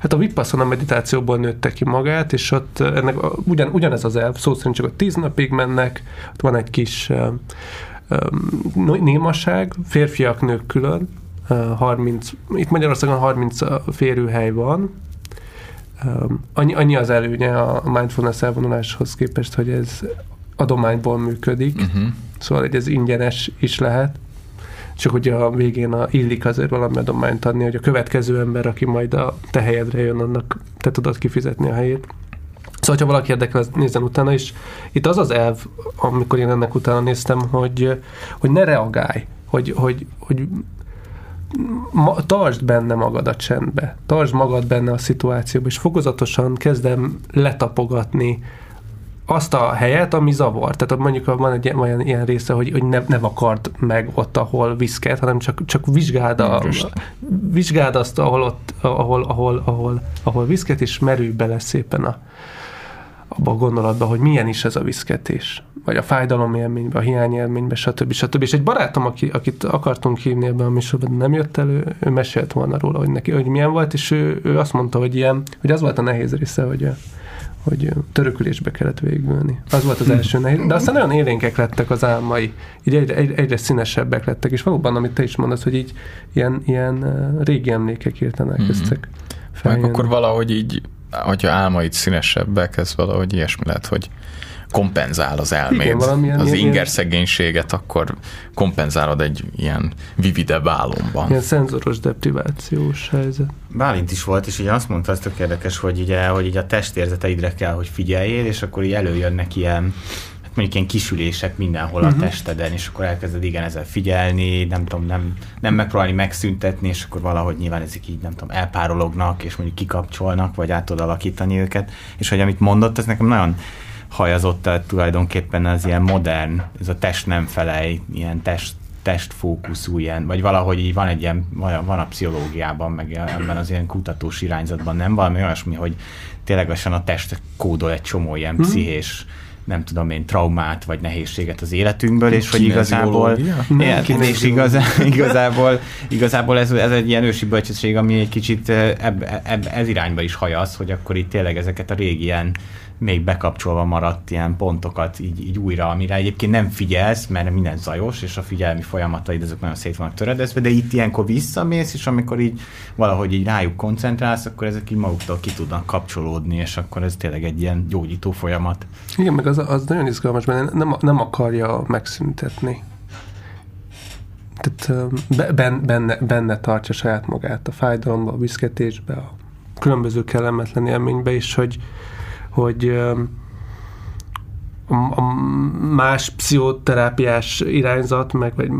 hát a vipassana meditációból nőtte ki magát, és ott ennek a- ugyan, ugyanez az elv, szó szerint csak ott tíz napig mennek, ott van egy kis némaság, férfiak, nők külön, eh, 30, itt Magyarországon 30 férőhely van, annyi, annyi az előnye a mindfulness elvonuláshoz képest, hogy ez adományból működik, Uh-huh. Szóval hogy ez ingyenes is lehet, csak hogy a végén a, illik azért valami adományt adni, hogy a következő ember, aki majd a te helyedre jön, annak te tudod kifizetni a helyét. Szóval, ha valaki érdekel, nézzen utána is. Itt az az elv, amikor én ennek utána néztem, hogy, hogy ne reagálj, hogy, hogy, hogy ma, tartsd benne magad a csendbe, tartsd magad benne a szituációba, és fokozatosan kezdem letapogatni azt a helyet, ami zavar. Tehát mondjuk van egy olyan ilyen része, hogy, hogy ne, ne vakard meg ott, ahol viszket, hanem csak, csak vizsgáld, a, vizsgáld azt, ahol, ott, ahol, ahol, ahol, ahol viszket, és merülj bele szépen a, abba a gondolatba, hogy milyen is ez a viszketés, vagy a fájdalom élménybe, a hiány élménybe, stb. stb. És egy barátom, aki, akit akartunk hívni ebben a műsorban, nem jött elő, ő mesélt volna róla, hogy neki, hogy milyen volt, és ő, ő azt mondta, hogy ilyen, hogy az volt a nehéz része, hogy hogy törökülésbe kellett végülni. Az volt az első nehéz. De aztán nagyon élénkek lettek az álmai. Így egyre, egyre, színesebbek lettek, és valóban, amit te is mondasz, hogy így ilyen, ilyen régi emlékek hirtelen elkezdtek Meg feljönni. akkor valahogy így, hogyha álmaid színesebbek, ez valahogy ilyesmi lehet, hogy kompenzál az elméd. Igen, valamilyen az inger szegénységet, akkor kompenzálod egy ilyen vividebb álomban. Ilyen szenzoros deprivációs helyzet. Bálint is volt, és ugye azt mondta, az tök érdekes, hogy, ugye, hogy így a testérzeteidre kell, hogy figyeljél, és akkor így előjönnek ilyen, hát mondjuk ilyen kisülések mindenhol Mhm. uh-huh. a testeden, és akkor elkezded igen ezzel figyelni, nem tudom, nem, nem megpróbálni megszüntetni, és akkor valahogy nyilván ezek így, nem tudom, elpárolognak, és mondjuk kikapcsolnak, vagy át tudod alakítani őket, és hogy amit mondott, ez nekem nagyon hajazott el tulajdonképpen az ilyen modern, ez a test nem felej, ilyen test testfókuszú ilyen, vagy valahogy így van egy ilyen, van a pszichológiában, meg ebben az ilyen kutatós irányzatban, nem valami olyasmi, hogy ténylegesen a test kódol egy csomó ilyen Mhm. pszichés nem tudom én, traumát vagy nehézséget az életünkből, és hogy igazából, Kineziológia? igen, és igazá, igazából, igazából ez, ez egy ilyen ősi bölcsesség, ami egy kicsit eh, eb, eb, ez irányba is hajaz, hogy akkor itt tényleg ezeket a régi ilyen még bekapcsolva maradt ilyen pontokat így, így újra, amire egyébként nem figyelsz, mert minden zajos, és a figyelmi folyamataid azok nagyon szét vannak töredezve, de itt ilyenkor visszamész, és amikor így valahogy így rájuk koncentrálsz, akkor ezek így maguktól ki tudnak kapcsolódni, és akkor ez tényleg egy ilyen gyógyító folyamat. Igen, meg az, az nagyon izgalmas, mert nem, nem akarja megszüntetni. Tehát benne, benne tartja saját magát a fájdalomba, a viszketésbe, a különböző kellemetlen élménybe is, hogy, hogy a, más pszichoterápiás irányzat, meg vagy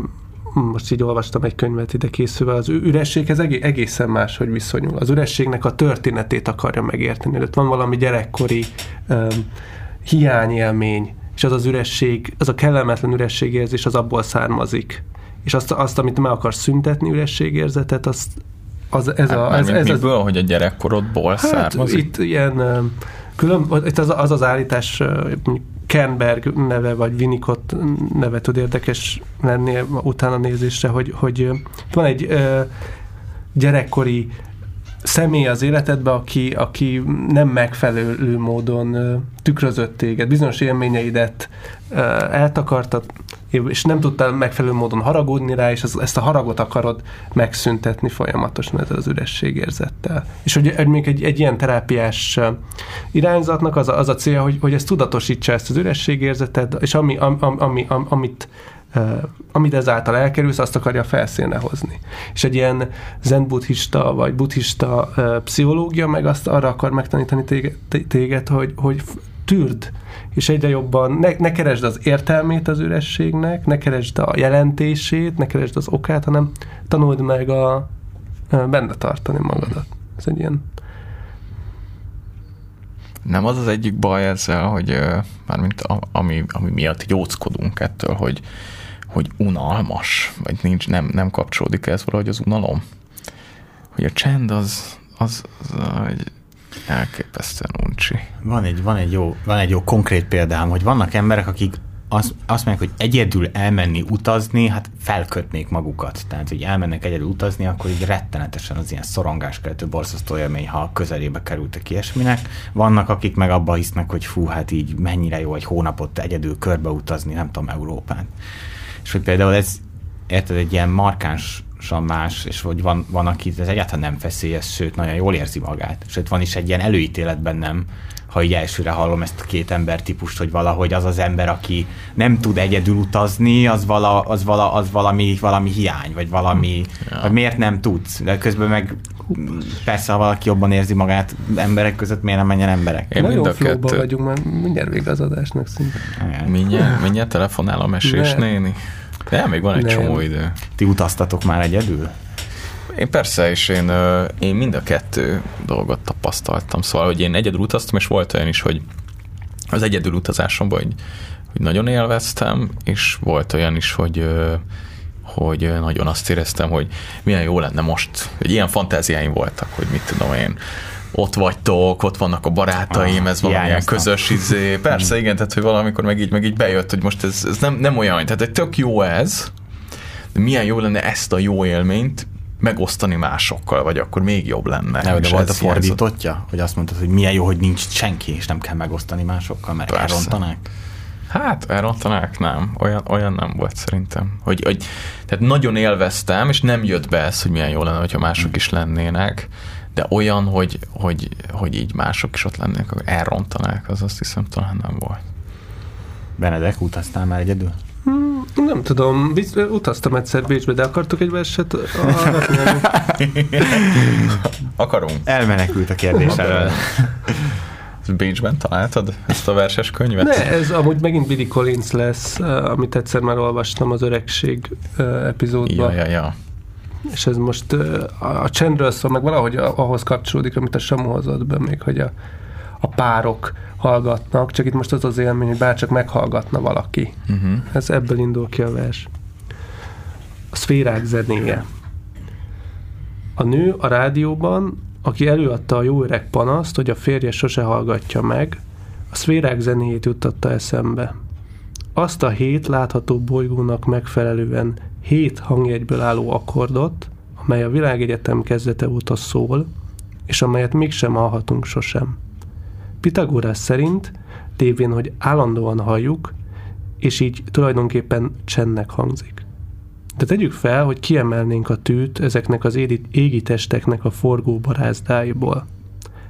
most így olvastam egy könyvet ide készülve, az ürességhez egé- egészen máshogy viszonyul. Az ürességnek a történetét akarja megérteni. Ott van valami gyerekkori um, hiányélmény, és az az üresség, az a kellemetlen ürességérzés, az abból származik. És azt, azt amit meg akarsz szüntetni ürességérzetet, azt, az, ez, Hát a, ez, ez, az, miből, hogy a gyerekkorodból Hát származik? itt ilyen ö, külön, itt az az, az állítás, Kernberg neve, vagy Winnicott neve tud érdekes lenni utána nézésre, hogy, hogy van egy gyerekkori személy az életedben, aki, aki nem megfelelő módon tükrözött téged, bizonyos élményeidet ö, eltakartat, és nem tudtál megfelelő módon haragudni rá, és ezt a haragot akarod megszüntetni folyamatosan ezzel az ürességérzettel. És hogy, hogy még egy, egy ilyen terápiás irányzatnak az a, az a célja, hogy, hogy ez tudatosítsa ezt az ürességérzetet, és ami, ami, ami, ami, amit amit ezáltal elkerülsz, azt akarja felszínre hozni. És egy ilyen zen buddhista vagy buddhista pszichológia meg azt arra akar megtanítani téged, téged hogy, hogy tűrd, és egyre jobban ne, ne keresd az értelmét az ürességnek, ne keresd a jelentését, ne keresd az okát, hanem tanuld meg a, benne tartani magadat. Ez egy ilyen nem az az egyik baj ezzel, hogy mármint ami, ami miatt jóckodunk ettől, hogy, hogy unalmas, vagy nincs, nem, nem kapcsolódik ez valahogy az unalom. Hogy a csend az, az, az, az elképesztően uncsi. Van egy, van, egy jó, van egy jó konkrét példám, hogy vannak emberek, akik azt, azt mondják, hogy egyedül elmenni utazni, hát felkötnék magukat. Tehát, hogy elmennek egyedül utazni, akkor így rettenetesen az ilyen szorongáskeltő borzasztó élmény, ha közelébe kerültek ilyesminek. Vannak, akik meg abba hisznek, hogy fú, hát így mennyire jó egy hónapot egyedül körbe utazni, nem tudom, Európán. És hogy például ez, érted, egy ilyen markánsan más, és hogy van, van aki ez egyáltalán nem feszélyes, sőt, nagyon jól érzi magát. Sőt, van is egy ilyen előítélet bennem, ha így elsőre hallom ezt a két ember típust, hogy valahogy az az ember, aki nem tud egyedül utazni, az, vala, az, vala, az valami, valami hiány, vagy valami, ja. vagy miért nem tudsz, de közben meg persze, ha valaki jobban érzi magát emberek között, miért nem menjen emberek? Én Nagyon flóban vagyunk, mert mindjárt vége az adásnak szinte. Mindjárt, mindjárt telefonál a mesés ne. néni. De még van egy nem. csomó idő. Ti utaztatok már egyedül? Én persze, és én, én mind a kettő dolgot tapasztaltam. Szóval, hogy én egyedül utaztam, és volt olyan is, hogy az egyedül utazásomban, hogy, hogy nagyon élveztem, és volt olyan is, hogy hogy nagyon azt éreztem, hogy milyen jó lenne most, hogy ilyen fantáziáim voltak, hogy mit tudom én, ott vagytok, ott vannak a barátaim, ah, ez valamilyen közös izé. Persze, igen, tehát hogy valamikor meg így, meg így bejött, hogy most ez, ez nem, nem olyan, tehát egy tök jó ez, de milyen jó lenne ezt a jó élményt megosztani másokkal, vagy akkor még jobb lenne. Nem, de volt a fordítottja, hiányzott. hogy azt mondtad, hogy milyen jó, hogy nincs senki, és nem kell megosztani másokkal, mert Persze. elrontanák? Hát, elrontanák, nem. Olyan, olyan nem volt szerintem. Hogy, hogy, tehát nagyon élveztem, és nem jött be ez, hogy milyen jó lenne, hogyha mások is lennének, de olyan, hogy, hogy, hogy így mások is ott lennének, akkor elrontanák, az azt hiszem talán nem volt. Benedek, utaztál már egyedül? Hmm, nem tudom, utaztam egyszer Bécsbe, de akartok egy verset Akarunk. Elmenekült a kérdés elől. Bécsben találtad ezt a verses könyvet? Ne, ez amúgy megint Billy Collins lesz, amit egyszer már olvastam az öregség epizódban. Ja, ja, ja. És ez most a csendről szól, meg valahogy ahhoz kapcsolódik, amit a Samu hozott be még, hogy a, a párok hallgatnak, csak itt most az az élmény, hogy bárcsak meghallgatna valaki. Uh-huh. Ez ebből indul ki a vers. A szférák zenéje. A nő a rádióban, aki előadta a jó öreg panaszt, hogy a férje sose hallgatja meg, a szférák zenéjét juttatta eszembe. Azt a hét látható bolygónak megfelelően hét hangjegyből álló akkordot, amely a világegyetem kezdete óta szól, és amelyet mégsem hallhatunk sosem. Pitagórás szerint, lévén, hogy állandóan halljuk, és így tulajdonképpen csendnek hangzik. De tegyük fel, hogy kiemelnénk a tűt ezeknek az égi, testeknek a forgó barázdáiból.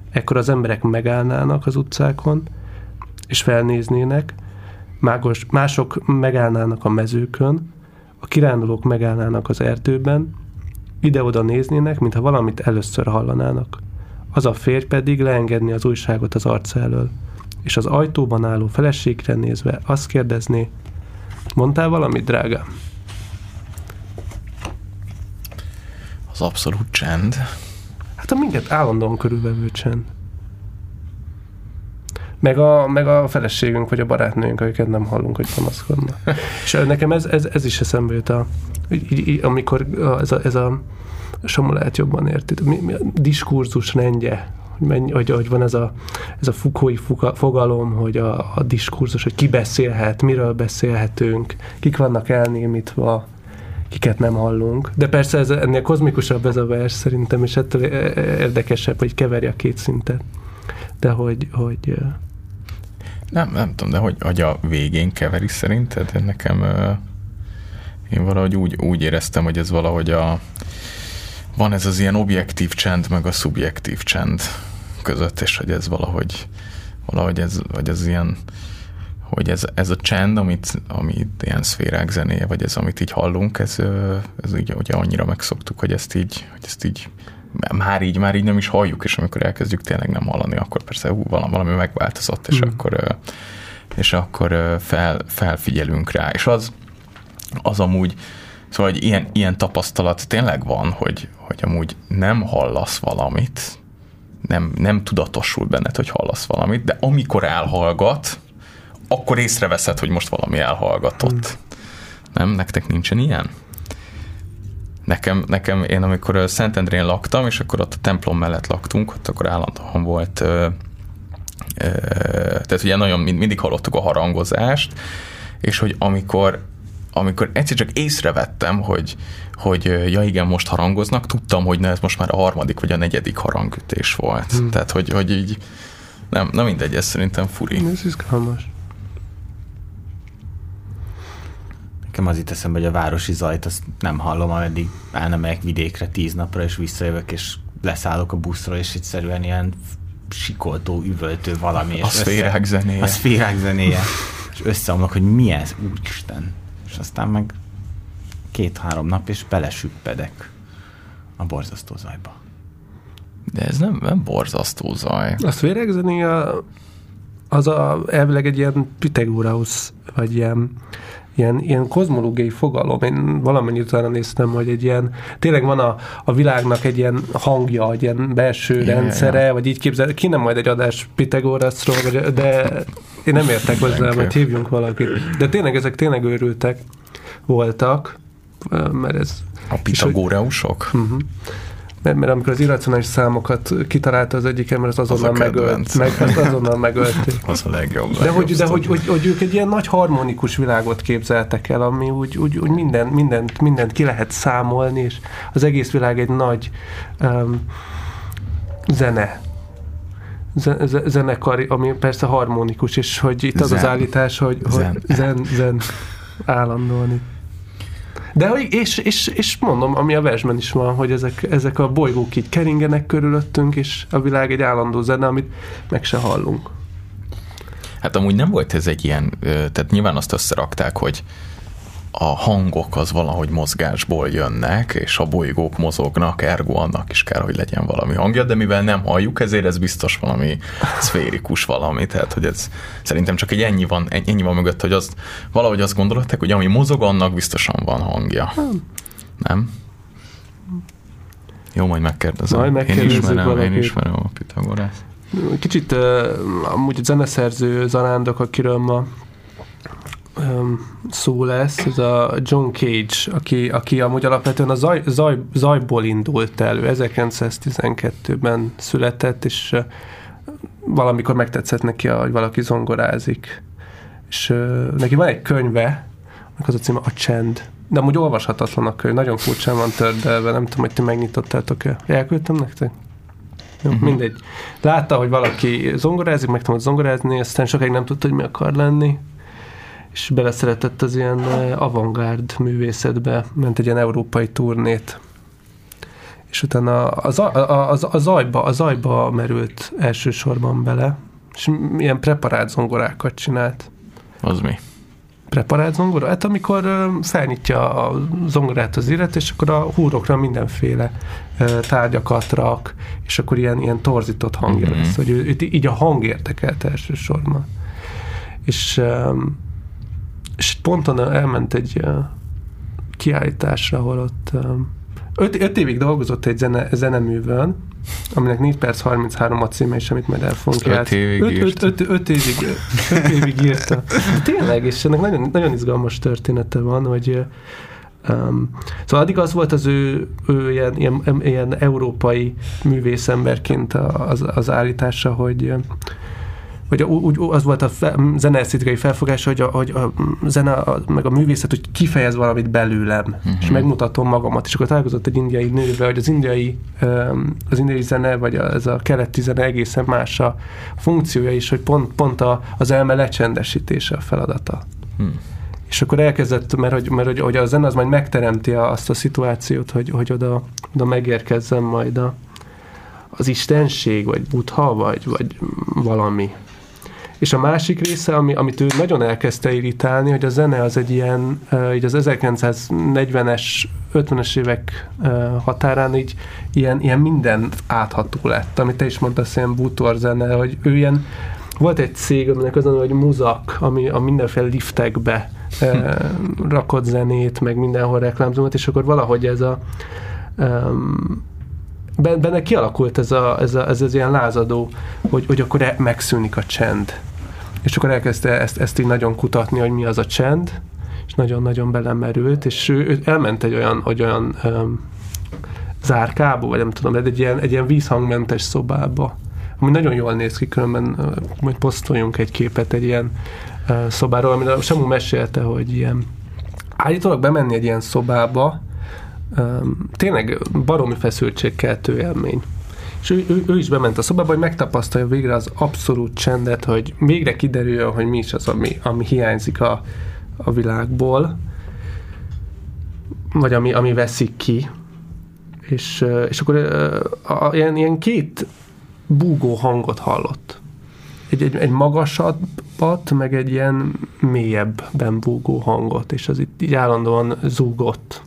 Ekkor az emberek megállnának az utcákon, és felnéznének, mások megállnának a mezőkön, a kirándulók megállnának az erdőben, ide-oda néznének, mintha valamit először hallanának az a férj pedig leengedni az újságot az arca elől, és az ajtóban álló feleségre nézve azt kérdezné, mondtál valamit, drágám? Az abszolút csend. Hát a minket állandóan körülvevő csend. Meg a, meg a feleségünk, vagy a barátnőnk, akiket nem hallunk, hogy panaszkodnak. és nekem ez, ez, ez is eszembe jut, a, így, így, amikor ez a, ez a Samu lehet jobban érti. Mi, mi a diskurzus rendje, hogy, hogy, hogy van ez a, ez a fukói fogalom, hogy a, a diskurzus, hogy ki beszélhet, miről beszélhetünk, kik vannak elnémítva, kiket nem hallunk. De persze ez, ennél kozmikusabb ez a vers szerintem, és ettől érdekesebb, hogy keverje a két szintet. De hogy, hogy nem, nem tudom, de hogy, hogy a végén keveri szerinted? Nekem én valahogy úgy, úgy éreztem, hogy ez valahogy a van ez az ilyen objektív csend, meg a szubjektív csend között, és hogy ez valahogy, valahogy ez, vagy ez ilyen, hogy ez, ez a csend, amit, amit ilyen szférák zenéje, vagy ez, amit így hallunk, ez, ez ugye, ugye annyira megszoktuk, hogy ezt így, hogy ezt így már így, már így nem is halljuk, és amikor elkezdjük tényleg nem hallani, akkor persze hú, valami, megváltozott, és Mm. akkor, és akkor fel, felfigyelünk rá. És az, az amúgy, szóval hogy ilyen, ilyen tapasztalat tényleg van, hogy, hogy amúgy nem hallasz valamit, nem, nem tudatosul benned, hogy hallasz valamit, de amikor elhallgat, akkor észreveszed, hogy most valami elhallgatott. Nem? Nektek nincsen ilyen? Nekem, nekem, én amikor Szentendrén laktam, és akkor ott a templom mellett laktunk, ott akkor állandóan volt, ö, ö, tehát ugye nagyon mind, mindig hallottuk a harangozást, és hogy amikor amikor egyszer csak észrevettem, hogy, hogy ja igen, most harangoznak, tudtam, hogy na, ez most már a harmadik vagy a negyedik harangütés volt. Hmm. Tehát, hogy, hogy így nem, na mindegy, ez szerintem furi. Ez izgalmas. Nekem az itt eszembe, hogy a városi zajt azt nem hallom, ameddig el nem megyek vidékre tíz napra, és visszajövök, és leszállok a buszról, és egyszerűen ilyen sikoltó, üvöltő valami. és A szférák zenéje. A szférák zenéje. És összeomlok, hogy mi ez, úristen. És aztán meg két-három nap, és belesüppedek a borzasztó zajba. De ez nem, nem borzasztó zaj. A szférekzenéje az a, elvileg egy ilyen Pythagoras, vagy ilyen, ilyen, ilyen kozmológiai fogalom. Én valamennyit utána néztem, hogy egy ilyen, tényleg van a, a világnak egy ilyen hangja, egy ilyen belső Ja, rendszere, ja, ja. vagy így képzel, kéne majd egy adás Pythagorasról, vagy, de én nem értek hozzá, majd hívjunk valakit. De tényleg ezek tényleg őrültek voltak, mert ez A pitagóreusok? Uh-huh. Mert, mert amikor az irracionális számokat kitalálta az egyik ember, az azonnal a megölt. Meg, az azonnal megölték. Az a legjobb. De, hogy, de hogy, hogy, hogy, ők egy ilyen nagy harmonikus világot képzeltek el, ami úgy, úgy, úgy minden, mindent, mindent ki lehet számolni, és az egész világ egy nagy um, zene ze- ze- zenekar, ami persze harmonikus, és hogy itt az az Zen. állítás, hogy, hogy Zen. zen, zen állandóan itt. De hogy, és, és, és mondom, ami a versben is van, hogy ezek, ezek a bolygók így keringenek körülöttünk, és a világ egy állandó zene, amit meg se hallunk. Hát amúgy nem volt ez egy ilyen, tehát nyilván azt összerakták, hogy a hangok az valahogy mozgásból jönnek, és a bolygók mozognak, ergo annak is kell, hogy legyen valami hangja, de mivel nem halljuk, ezért ez biztos valami szférikus valami, tehát hogy ez szerintem csak egy ennyi van, ennyi van mögött, hogy azt, valahogy azt gondolták, hogy ami mozog, annak biztosan van hangja. Nem? Jó, majd megkérdezem. Majd én megkérdezzük ismerem, én valakit. ismerem a Pitagorát. Kicsit uh, amúgy a zeneszerző zarándok, akiről ma um, szó lesz, ez a John Cage, aki, aki amúgy alapvetően a zaj, zaj, zajból indult elő. 1912-ben született, és uh, valamikor megtetszett neki, hogy valaki zongorázik. És uh, neki van egy könyve, az a címe A Csend. De amúgy olvashatatlan a könyv, nagyon furcsán van tördelve, nem tudom, hogy ti megnyitottátok-e. Elküldtem nektek? Jó, uh-huh. mindegy. Látta, hogy valaki zongorázik, meg tudott zongorázni, aztán sokáig nem tudta, hogy mi akar lenni, és beleszeretett az ilyen eh, avantgárd művészetbe, ment egy ilyen európai turnét. És utána a, za- a, a, a, zajba, a zajba merült elsősorban bele, és ilyen preparált zongorákat csinált. Az mi? Preparált zongora? Hát amikor ö, felnyitja a zongorát az illet, és akkor a húrokra mindenféle ö, tárgyakat rak, és akkor ilyen, ilyen torzított hangja Mhm. lesz, hogy őt így a hang érdekelt elsősorban. És, ö, és ponton elment egy kiállításra, ahol ott öt, öt évig dolgozott egy zene, zeneművön, aminek 4 perc 33 a címe, és amit majd el fogunk öt évig öt, öt, öt, öt, évig, öt évig írta. Tényleg, és ennek nagyon, nagyon izgalmas története van, hogy um, szóval addig az volt az ő, ő ilyen, ilyen, ilyen európai művészemberként az, az állítása, hogy hogy úgy, az volt a fe, zeneesztétikai felfogása, hogy a, hogy a zene, a, meg a művészet, hogy kifejez valamit belőlem, uh-huh. és megmutatom magamat. És akkor találkozott egy indiai nővel, hogy az indiai, az indiai zene, vagy ez a keleti zene egészen más a funkciója is, hogy pont, pont a, az elme lecsendesítése a feladata. Hmm. És akkor elkezdett, mert hogy, mert hogy, hogy a zene az majd megteremti azt a szituációt, hogy, hogy oda, oda megérkezzen majd a, az istenség, vagy buddha, vagy, vagy valami. És a másik része, ami, amit ő nagyon elkezdte irritálni, hogy a zene az egy ilyen, így az 1940-es, 50-es évek határán így ilyen, ilyen minden átható lett, amit te is mondasz, ilyen bútor zene, hogy ő ilyen, volt egy cég, aminek az a hogy Muzak, ami a mindenféle liftekbe uh, rakott zenét, meg mindenhol reklámzómat, és akkor valahogy ez a um, ben- benne kialakult ez, a, ez, a, ez az ilyen lázadó, hogy, hogy akkor e- megszűnik a csend. És akkor elkezdte ezt, ezt így nagyon kutatni, hogy mi az a csend, és nagyon-nagyon belemerült, és ő, ő elment egy olyan, hogy olyan um, zárkába, vagy nem tudom, egy ilyen, egy ilyen vízhangmentes szobába, ami nagyon jól néz ki, különben uh, majd posztoljunk egy képet egy ilyen uh, szobáról, amire Samu mesélte, hogy ilyen állítólag bemenni egy ilyen szobába, um, tényleg baromi feszültségkeltő élmény. És ő, ő, ő is bement a szobába, hogy megtapasztalja végre az abszolút csendet, hogy végre kiderüljön, hogy mi is az, ami, ami hiányzik a, a világból, vagy ami, ami veszik ki. És, és akkor a, a, ilyen, ilyen két búgó hangot hallott. Egy, egy, egy magasabbat, meg egy ilyen mélyebben búgó hangot, és az itt így állandóan zúgott.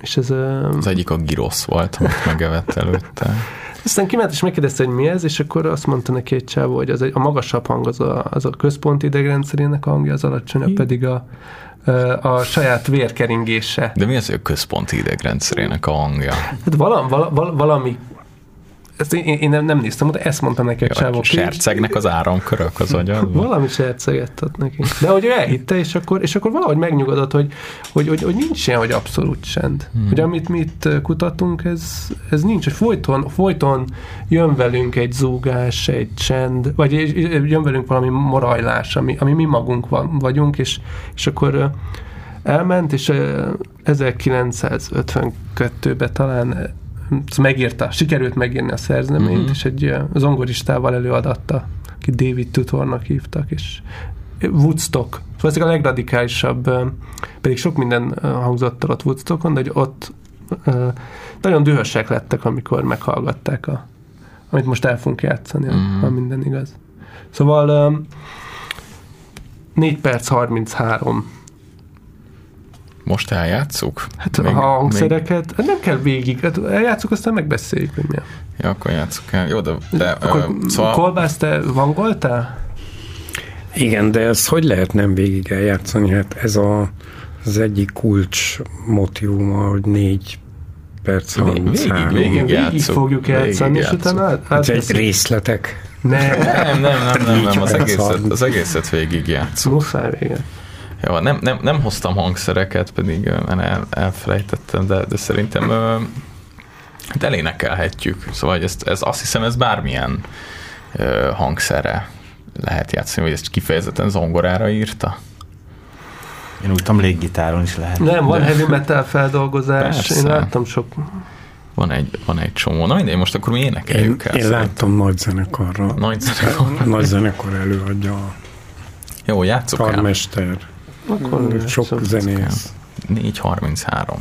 És ez... Az egyik a girosz volt, amit megevett előtte. aztán kiment és megkérdezte, hogy mi ez, és akkor azt mondta neki egy csávó, hogy az egy, a magasabb hang az a, az a központi idegrendszerének a hangja, az alacsonyabb pedig a, a saját vérkeringése. De mi az ő központi idegrendszerének a hangja? Hát vala, vala, vala, valami ezt én, én nem, nem néztem, de ezt mondta neki a csávó. Sercegnek az áramkörök az agyadban? Valami serceget ad neki. De hogy ő elhitte, és akkor, és akkor valahogy megnyugodott, hogy, hogy, hogy, hogy nincs ilyen, hogy abszolút csend. Hmm. Hogy amit mi itt kutatunk, ez, ez nincs, hogy folyton, folyton jön velünk egy zúgás, egy csend, vagy jön velünk valami morajlás, ami, ami mi magunk van, vagyunk, és, és akkor ö, elment, és ö, 1952-ben talán megírta, sikerült megírni a szerzeményt, Mhm. és egy zongoristával előadatta, aki David Tutornak hívtak, és Woodstock, szóval ez a legradikálisabb, pedig sok minden hangzott el ott Woodstockon, de hogy ott nagyon dühösek lettek, amikor meghallgatták a, amit most el fogunk játszani, Mhm. mm. ha minden igaz. Szóval ö, 4 perc 33 Most eljátszuk? Hát még, a hangszereket, még... nem kell végig, hát eljátszuk, aztán megbeszéljük, hogy milyen. Ja, akkor játsszuk el. Jó, de, de Akkor ö, szóval... Kolbász, te vangoltál? Igen, de ezt hogy lehet nem végig eljátszani? Hát ez a, az egyik kulcs motivuma, hogy négy perc, Végig, 33. végig, végig játsszuk. fogjuk játszani, Végig és utána át, Ez egy részletek. Ne, Nem, nem, nem, nem, nem, az Négy egészet, az egészet végig játszunk. muszáj vége. Jó, nem, nem, nem hoztam hangszereket, pedig el, elfelejtettem, de, de szerintem ö, hát elénekelhetjük. Szóval hogy ezt, ez, azt hiszem, ez bármilyen ö, hangszerre lehet játszani, vagy ezt kifejezetten zongorára írta. Én úgy tudom, léggitáron is lehet. Nem, van De- heavy metal feldolgozás, Persze. én láttam sok. Van egy, van egy csomó. Na mindegy, most akkor mi Én, énekeljük el. én szerintem. láttam nagy zenekarra. Nagy zenekar. Nagy zenekar előadja a Jó, játsszuk el. Akkor Sok szóval- zenész. 4.33.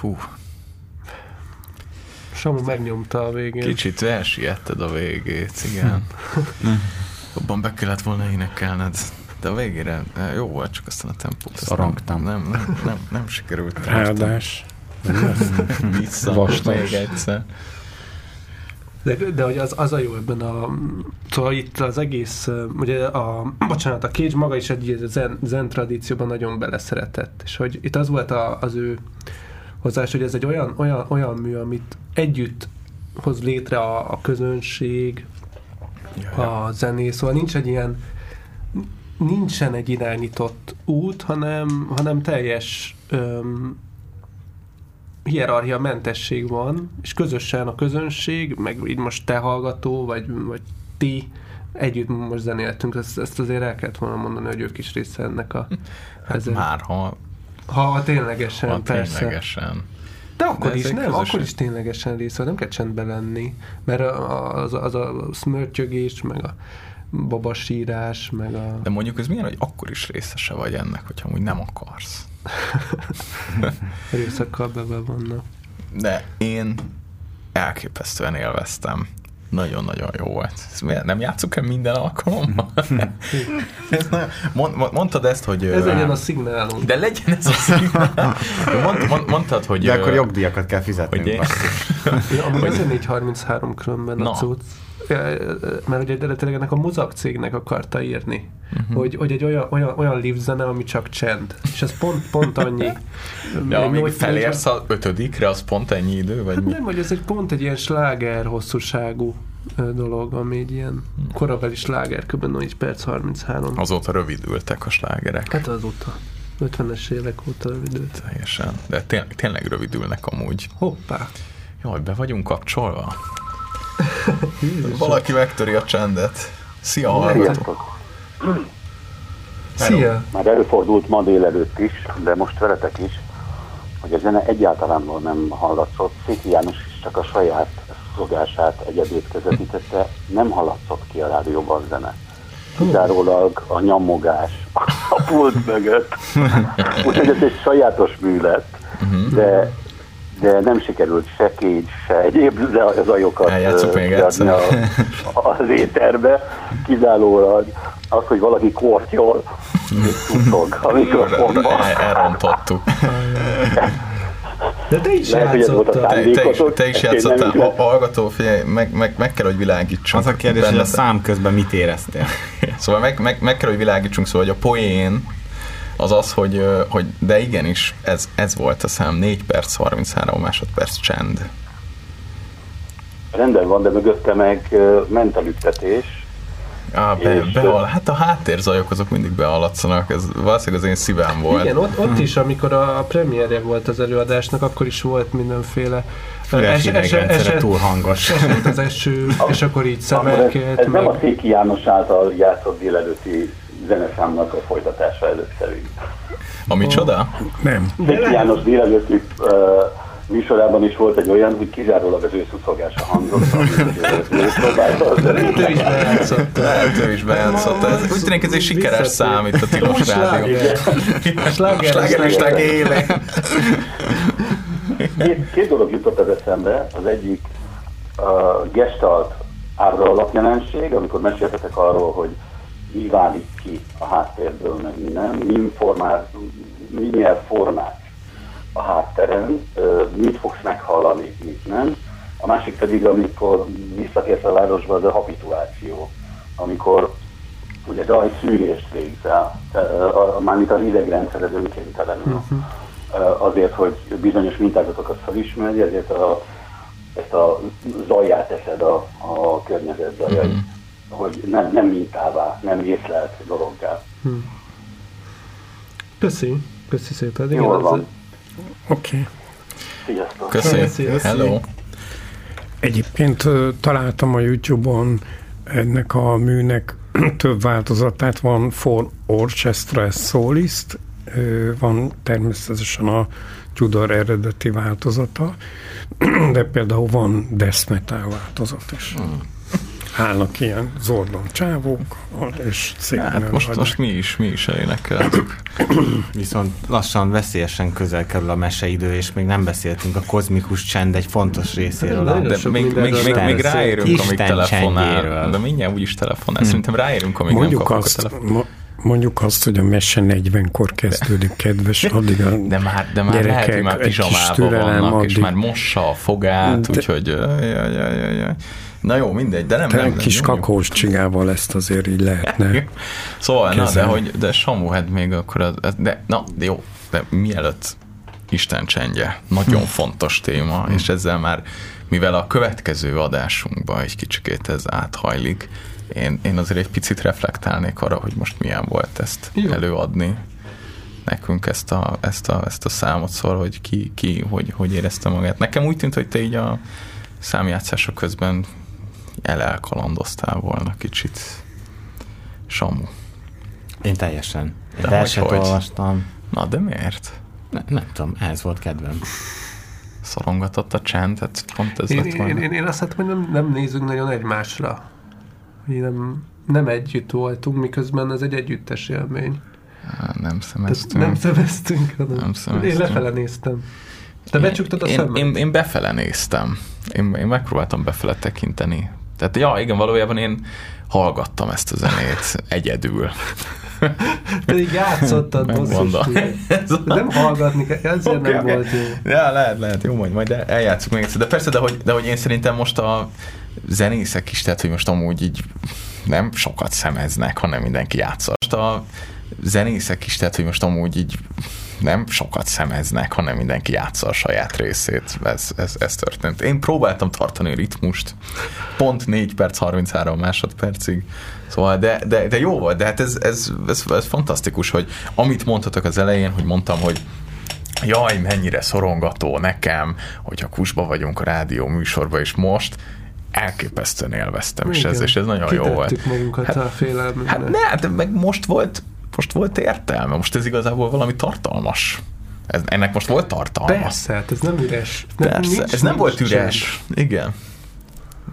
Fú, Samu megnyomta a végén. kicsit elsietted a végét, igen. Jobban be kellett volna énekelned. De a végére eh, jó volt, csak aztán a tempót. azt Szorongtam. Nem, nem, nem, nem sikerült. Áldás. Vissza, Vastag. még egyszer. De, de hogy az, az a jó ebben a... Szóval itt az egész, ö, ugye a, bocsánat, a Cage maga is egy zen, zen tradícióban nagyon beleszeretett, és hogy itt az volt a, az ő hozzáás, hogy ez egy olyan, olyan, olyan mű, amit együtt hoz létre a, a közönség, a zenész, szóval nincs egy ilyen nincsen egy irányított út, hanem, hanem teljes öm, hierarchia mentesség van, és közösen a közönség, meg így most te hallgató, vagy, vagy ti együtt most zenéltünk, ezt, ezt azért el kellett volna mondani, hogy ők is része ennek a... Hát ezen. már, ha, Ha ténylegesen, ha persze. ténylegesen. De akkor De is, nem, közösen. akkor is ténylegesen része, nem kell csendben lenni, mert az, az a szmörtyögés, meg a babasírás, meg a... De mondjuk ez milyen, hogy akkor is részese vagy ennek, hogyha amúgy nem akarsz. erőszakkal bebe vannak. De én elképesztően élveztem. Nagyon-nagyon jó volt. Ez miért nem játszuk el minden alkalommal? ez nagyon... Mond, mond- mondtad ezt, hogy... Ez legyen a szignálunk. De legyen ez a szignál. Mond, mond, mondtad, hogy... De akkor jogdíjakat kell fizetnünk. hogy- basszus. Ja, amúgy azért 433 különben Na. a cucc. Mert ugye eredetileg ennek a muzak cégnek akarta írni, uh-huh. hogy, hogy egy olyan, olyan, olyan live zene, ami csak csend. És ez pont, pont annyi. Ja, amíg felérsz a ötödikre, az pont ennyi idő, vagy Hát mi? nem, hogy ez egy pont egy ilyen sláger hosszúságú dolog, ami egy ilyen korabeli sláger, kb. 4 perc 33. Azóta rövidültek a slágerek. Hát azóta. 50-es évek óta rövidült. Teljesen. De tényleg, tényleg rövidülnek amúgy. Hoppá! Jaj, be vagyunk kapcsolva? Valaki megtöri a csendet. Szia, hallgató. Sziasztok! Szia! Már előfordult ma délelőtt is, de most veletek is, hogy a zene egyáltalán nem hallatszott. Széki János is csak a saját szolgását, egyedét közvetítette, nem hallatszott ki a rádióban zene. Kizárólag a nyomogás a pult mögött. Úgyhogy ez egy sajátos mű lett, de, de nem sikerült se kégy, se egyéb de zajokat egyszer. a, az éterbe. Kizárólag az, hogy valaki kortyol, és tudtok a mikrofonban. El- Elrontottuk. De te is Lehet, a játszottál. Te, te, is, te is játszottál. Ha, hallgató, figyelj, meg, meg, meg kell, hogy világítsunk. Az a kérdés, hogy a szám közben mit éreztél? Szóval meg, meg, meg kell, hogy világítsunk, szóval hogy a poén az az, hogy, hogy de igenis, ez, ez volt a szám, 4 perc, 33 másodperc csend. Rendben van, de mögötte meg ö, mentelüktetés. Á, be, És- behal, hát a háttérzajok azok mindig behallatszanak, ez valószínűleg az én szívem volt. Igen, ott, ott is, amikor a premierje volt az előadásnak, akkor is volt mindenféle es- es- es- túl hangos. esett az eső, és akkor így ez, ez nem a meg... Széki János által játszott délelőtti zeneszámnak a folytatása előtt szerint. A micsoda? Nem. Széki János délelőtti uh, műsorában is volt egy olyan, hogy kizárólag az ő szuszoglása hangzott, ő is bejátszott. Lehet, ő is bejátszott. Ez, úgy tűnik, ez egy sikeres szám itt a Tilos Rádió. Sláger, Slágerlisták éle. Két, két dolog jutott az eszembe. Az egyik a gestalt ábra alapjelenség, amikor meséltetek arról, hogy mi válik ki a háttérből, meg mi, formál, mi nyer formát a hátteren, mit fogsz meghallani, mit nem. A másik pedig, amikor visszatérsz a városba, az a habituáció, amikor ugye rajszűrést végzel, ö, a- a- mármint az idegrendszered önkéntelenül. Ö, azért, hogy bizonyos mintázatokat felismerj, ezért a, ezt a zaját teszed a, a környezet zajait, hogy nem, nem mintává, nem észlelt dologgá. Köszi, köszi szépen. Jól az- van. Oké. Okay. Sziasztok! Köszi. Köszi. Hello. Egyébként találtam a YouTube-on ennek a műnek több változatát. Van For Orchestra Solist, van természetesen a Tudor eredeti változata, de például van death metal változat is. Állnak ilyen zordon csávók, és szépen Hát most, most mi is, mi is elénekeltük. Viszont lassan veszélyesen közel kerül a meseidő, és még nem beszéltünk a kozmikus csend egy fontos részéről. A, De sok még, még, még, még Isten- ráérünk, amíg Isten telefonál. csendjéről. De mindjárt úgyis telefonál. Szerintem ráérünk, amíg nem Mondjuk a azt, telefon. mo- mondjuk azt, hogy a mese 40-kor kezdődik, kedves, addig a De már, de már gyerekek, lehet, hogy már egy kis pizsamában türelem, vannak, és addig- már mossa a fogát, De- úgyhogy... jaj, jaj, jaj, jaj. Na jó, mindegy, de nem... te nem, nem kis nyomjuk. kakós csigával ezt azért így lehetne. Szóval, na, de hogy, de Samu, hát még akkor, az, de, na, de jó, de mielőtt Isten csendje, nagyon fontos téma, és ezzel már, mivel a következő adásunkba egy kicsikét ez áthajlik, én, én azért egy picit reflektálnék arra, hogy most milyen volt ezt Jó. előadni nekünk ezt a, ezt a, ezt a számot, szóval, hogy ki, ki hogy, hogy érezte magát. Nekem úgy tűnt, hogy te így a számjátszások közben elelkalandoztál volna kicsit. Samu. én teljesen. Én De verset hogy, olvastam. Na, de miért? Ne, nem tudom, ez volt kedvem. Szorongatott a csend, tehát pont ez Én, lett én, volna. én, én azt hittem, hogy nem, nem nézünk nagyon egymásra. Hogy nem, nem együtt voltunk, miközben ez egy együttes élmény. Nem Tehát szemeztünk. nem szemeztünk, hanem Nem én szemeztünk. lefele néztem. Te becsuktad a én, szemed? én, én befele néztem. Én, én megpróbáltam befele tekinteni. Tehát, ja, igen, valójában én hallgattam ezt a zenét egyedül. Pedig játszottad, basszus. Nem hallgatni kell, ezért Oké, nem oké. volt jó. Ja, lehet, lehet, jó, majd, majd eljátszunk még egyszer. De persze, de hogy, de hogy én szerintem most a zenészek is, tehát hogy most amúgy így nem sokat szemeznek, hanem mindenki játsza. Most a zenészek is, tehát hogy most amúgy így nem sokat szemeznek, hanem mindenki játsza a saját részét. Ez, ez, ez történt. Én próbáltam tartani ritmust, pont 4 perc 33 másodpercig, Szóval, de, de, de jó volt, de hát ez, ez, ez, ez fantasztikus, hogy amit mondhatok az elején, hogy mondtam, hogy jaj, mennyire szorongató nekem, hogyha kusba vagyunk a rádió műsorban, és most elképesztően élveztem, és ez, Igen. és ez nagyon jó volt. Kitettük magunkat Hát- a félelmünknek. Hát ne, de meg most volt, most volt értelme, most ez igazából valami tartalmas. Ez, ennek most volt tartalma. Persze, hát ez nem üres. Persze, nincs- ez nem nincs volt üres. Igen.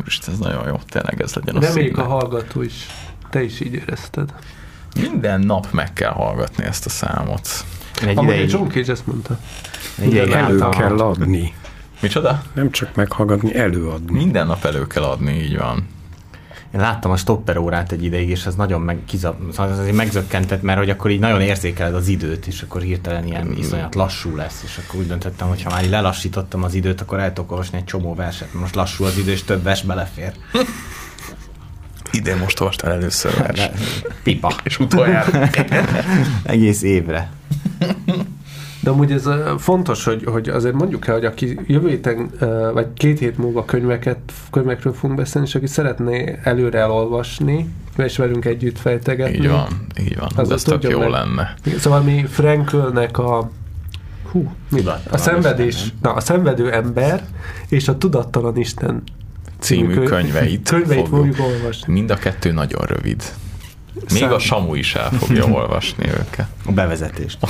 Most ez nagyon jó, tényleg ez legyen a Reméljük a hallgató is. Te is így érezted. Minden nap meg kell hallgatni ezt a számot. Én egy Amúgy ideig, John Cage ezt mondta. egy ideig Elő álltam, kell adni. Micsoda? Nem csak meghallgatni, előadni. Minden nap elő kell adni, így van. Én láttam a stopper órát egy ideig, és ez nagyon meg, kizab, szóval az azért megzökkentett, mert hogy akkor így nagyon érzékeled az időt, és akkor hirtelen ilyen iszonyat lassú lesz, és akkor úgy döntöttem, hogy ha már így lelassítottam az időt, akkor el tudok olvasni egy csomó verset, most lassú az idő, és több vers belefér. Idén most olvastál először vers. Pipa. És utoljára. Egész évre. De amúgy ez fontos, hogy, hogy azért mondjuk el, hogy aki jövő héten, vagy két hét múlva könyveket, könyvekről fogunk beszélni, és aki szeretné előre elolvasni, és velünk együtt fejtegetni. így van, így van. Az Ez tök jó meg. lenne. Szóval mi Frankelnek a hú, mi? Tudattalan a szenvedés, na, a szenvedő ember és a tudattalan Isten Című kö- könyveit, könyveit fogjuk. fogjuk olvasni. Mind a kettő nagyon rövid. Még Szám- a Samu is el fogja olvasni őket. A bevezetést.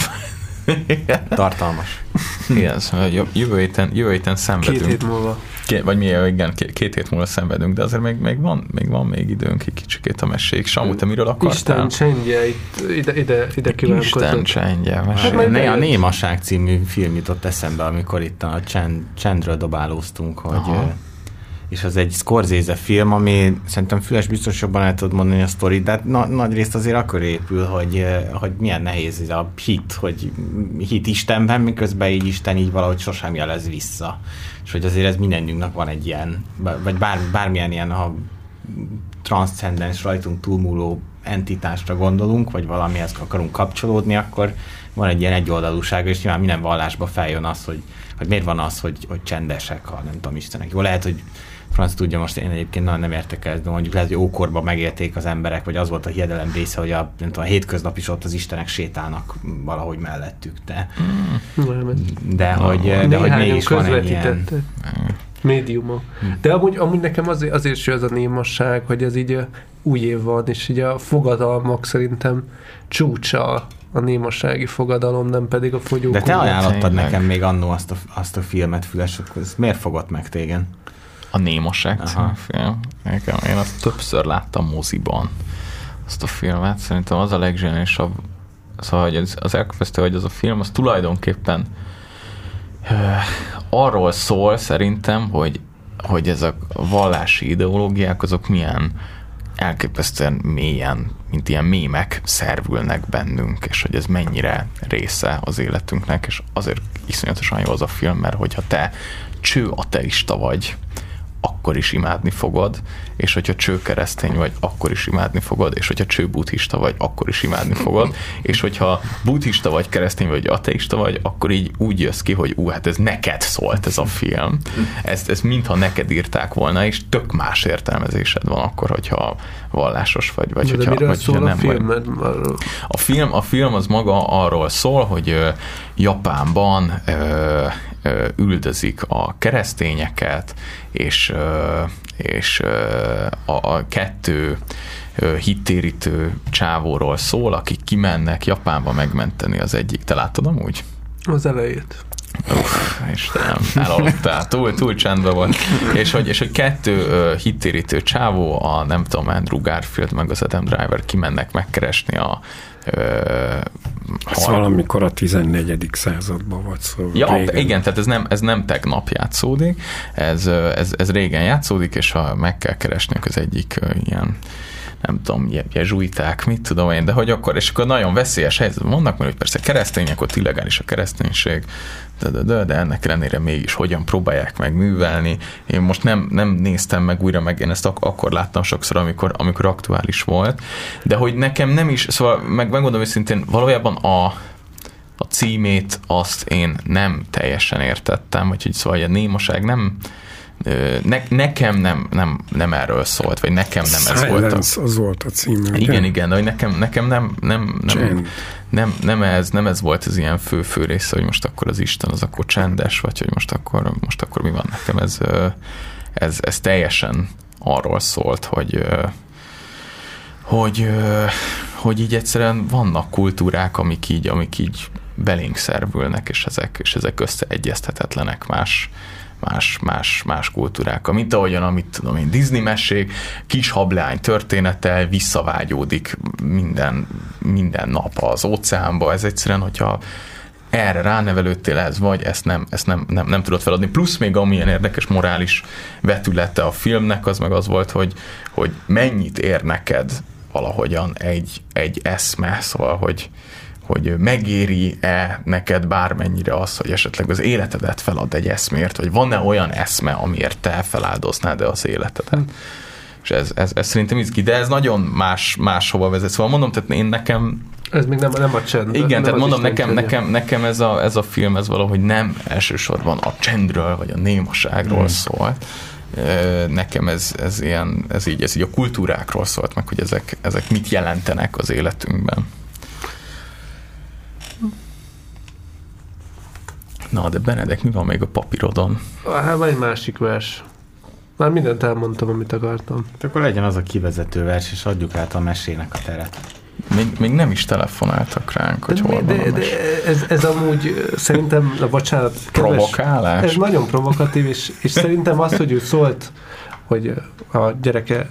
Tartalmas. Igen, szóval jö- jövő héten, jövő héten Két szenvedünk. hét múlva. Két, vagy mi, igen, két, két hét múlva szenvedünk, de azért még, még, van, még van még időnk egy kicsikét a meséig. Samu, te miről akartál? Isten csendje itt ide, ide, ide Isten csendje, Hát majd Ne, a. Némaság című film jutott eszembe, amikor itt a csend, csendről dobálóztunk, hogy Aha. És az egy Scorsese film, ami szerintem Füles biztos jobban el tud mondani a sztorit, de hát na, nagy részt azért akkor épül, hogy, ö, hogy milyen nehéz ez a hit, hogy hit Istenben, miközben így Isten így valahogy sosem jelez vissza. És hogy azért ez mindenünknek van egy ilyen, vagy bár, bármilyen ilyen, ha transzcendens, rajtunk túlmúló entitásra gondolunk, vagy valamihez akarunk kapcsolódni, akkor van egy ilyen egyoldalúsága, és nyilván minden vallásba feljön az, hogy, hogy miért van az, hogy, hogy csendesek, ha nem tudom, Istenek. Jó, lehet, hogy franc tudja, most én egyébként nagyon nem értek el, de mondjuk lehet, hogy ókorban megérték az emberek, vagy az volt a hiedelem része, hogy a, nem tudom, a hétköznap is ott az Istenek sétálnak valahogy mellettük, de, ez- de, hogy, de hogy Néhányan mégis van egy ilyen... közvetítette. Médiumok. De amúgy, amúgy nekem azért, azért is ez a némasság, hogy ez így ö, új év van, és így a fogadalmak szerintem csúcsa a némassági fogadalom, nem pedig a fogyókúra. De te ajánlottad nekem még annó azt a, azt a filmet, Füles, miért fogott meg téged? A Némaság című film. Nekem, én azt többször láttam moziban, azt a filmet. Szerintem az a legzseniálisabb, szóval hogy az, az elképesztő, hogy az a film, az tulajdonképpen arról szól szerintem, hogy, hogy ezek a vallási ideológiák azok milyen elképesztően mélyen, mint ilyen mémek szervülnek bennünk, és hogy ez mennyire része az életünknek, és azért iszonyatosan jó az a film, mert hogyha te cső ateista vagy, akkor is imádni fogod, és hogyha cső keresztény vagy, akkor is imádni fogod, és hogyha cső buddhista vagy, akkor is imádni fogod, és hogyha buddhista vagy, keresztény vagy, ateista vagy, akkor így úgy jössz ki, hogy ú, hát ez neked szólt ez a film. Ez, ez mintha neked írták volna, és tök más értelmezésed van akkor, hogyha vallásos vagy, vagy De hogyha, miről vagy, hogyha a nem film? vagy. A film, a film az maga arról szól, hogy Japánban ö, ö, üldözik a keresztényeket, és, ö, és ö, a, a kettő hittérítő csávóról szól, akik kimennek Japánba megmenteni az egyik. Te láttad amúgy? Az elejét. Uff, Istenem, elaludtál, túl, túl csendben volt. És hogy, és hogy kettő uh, hittérítő csávó, a nem tudom, Andrew Garfield meg az Adam Driver kimennek megkeresni a Ez valamikor a 14. században volt szó. Ja, régen. igen, tehát ez nem, ez nem tegnap játszódik, ez, ez, ez régen játszódik, és ha meg kell keresniük az egyik ilyen nem tudom, je- jezsuiták, mit tudom én, de hogy akkor, és akkor nagyon veszélyes helyzetben vannak, mert hogy persze keresztények, ott illegális a kereszténység, de, de, de, de ennek ellenére mégis hogyan próbálják meg művelni. Én most nem, nem néztem meg újra, meg én ezt ak- akkor láttam sokszor, amikor, amikor aktuális volt, de hogy nekem nem is, szóval meg megmondom őszintén, valójában a, a címét azt én nem teljesen értettem, úgyhogy szóval a némaság nem, ne, nekem nem, nem, nem erről szólt, vagy nekem nem ez volt a... Silence, az volt a címe. ugye? Igen, igen, de hogy nekem, nekem nem, nem, nem, Csend. nem, nem, ez, nem ez volt az ilyen fő-fő része, hogy most akkor az Isten az akkor csendes, vagy hogy most akkor, most akkor mi van nekem, ez, ez, ez teljesen arról szólt, hogy hogy, hogy így egyszerűen vannak kultúrák, amik így, amik így belénk szervülnek, és ezek, és ezek összeegyeztetetlenek más, más, más, más kultúrákkal. Mint ahogyan, amit tudom én, Disney mesék, kis hableány története visszavágyódik minden, minden nap az óceánba. Ez egyszerűen, hogyha erre ránevelődtél ez, vagy ezt nem, ezt nem, nem, nem tudod feladni. Plusz még amilyen érdekes morális vetülete a filmnek, az meg az volt, hogy, hogy mennyit ér neked valahogyan egy, egy eszme, szóval, hogy, hogy megéri-e neked bármennyire az, hogy esetleg az életedet felad egy eszmért, vagy van-e olyan eszme, amiért te feláldoznád-e az életedet. És ez, ez, ez szerintem izgi, de ez nagyon más, máshova vezet. Szóval mondom, tehát én nekem Ez még nem, nem a csend. igen, nem tehát mondom, nekem, csendje. nekem, nekem ez, a, ez a film, ez valahogy nem elsősorban a csendről, vagy a némaságról mm. szólt. Nekem ez, ez, ilyen, ez, így, ez így a kultúrákról szólt meg, hogy ezek, ezek mit jelentenek az életünkben. Na, de Benedek, mi van még a papírodon? Hát van egy másik vers. Már mindent elmondtam, amit akartam. Hát akkor legyen az a kivezető vers, és adjuk át a mesének a teret. Még, még nem is telefonáltak ránk, hogy hol de, van a de, mes- de ez, ez amúgy szerintem, na bocsánat, kedves, Provokálás? ez nagyon provokatív, és, és szerintem az, hogy ő szólt, hogy a gyereke,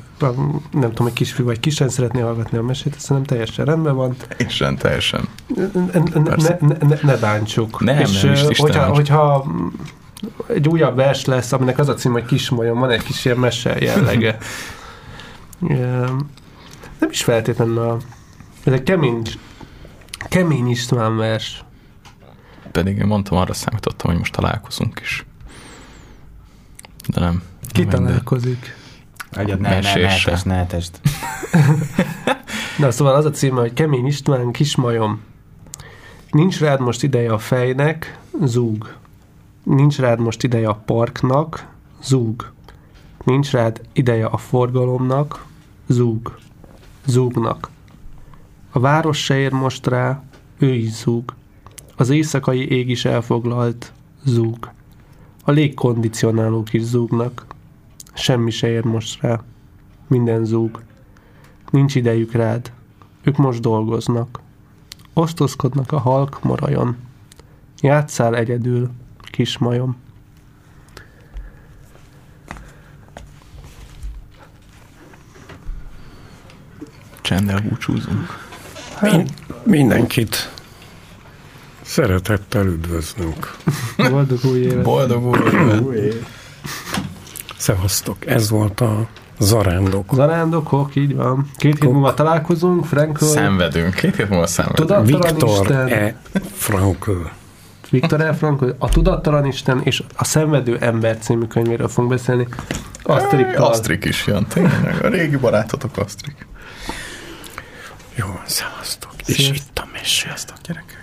nem tudom, egy kisfiú vagy kislány szeretné hallgatni a mesét, ez szerintem teljesen rendben van. Teljesen, teljesen. Ne, ne, ne, ne, bántsuk. Nem, és nem is, hogyha, hogyha egy újabb vers lesz, aminek az a cím, hogy Kismajom, van egy kis ilyen mese jellege. Nem is feltétlenül a... Ez egy kemény, kemény István vers. Pedig én mondtam, arra számítottam, hogy most találkozunk is. De nem. Ki Nem mindegy. találkozik? Agyad, ne, ne, ne, etesd, ne etesd. Na, szóval az a címe, hogy Kemény István, Kismajom. Nincs rád most ideje a fejnek, zúg. Nincs rád most ideje a parknak, zúg. Nincs rád ideje a forgalomnak, zúg. Zúgnak. A város se ér most rá, ő is zúg. Az éjszakai ég is elfoglalt, zúg. A légkondicionálók is zúgnak. Semmi se ér most rá. Minden zúg. Nincs idejük rád. Ők most dolgoznak. Osztozkodnak a halk morajon. Játszál egyedül, kis majom. Csendel búcsúzunk. Min- mindenkit szeretettel üdvözlünk. Boldog új évet! Boldog új évet! Szevasztok, ez volt a zarándok. Zarándokok, így van. Két hét múlva találkozunk, Frankl, Szenvedünk. Két hét múlva szenvedünk. Tudattalan Viktor Isten, E. Frankl. Viktor E. Frankl, a Tudattalan Isten és a Szenvedő Ember című könyvéről fogunk beszélni. Asztrikkal. Asztrik is jön, tényleg. A régi barátotok Asztrik. Jó, szevasztok. És itt a mesé. Sziasztok, gyerekek.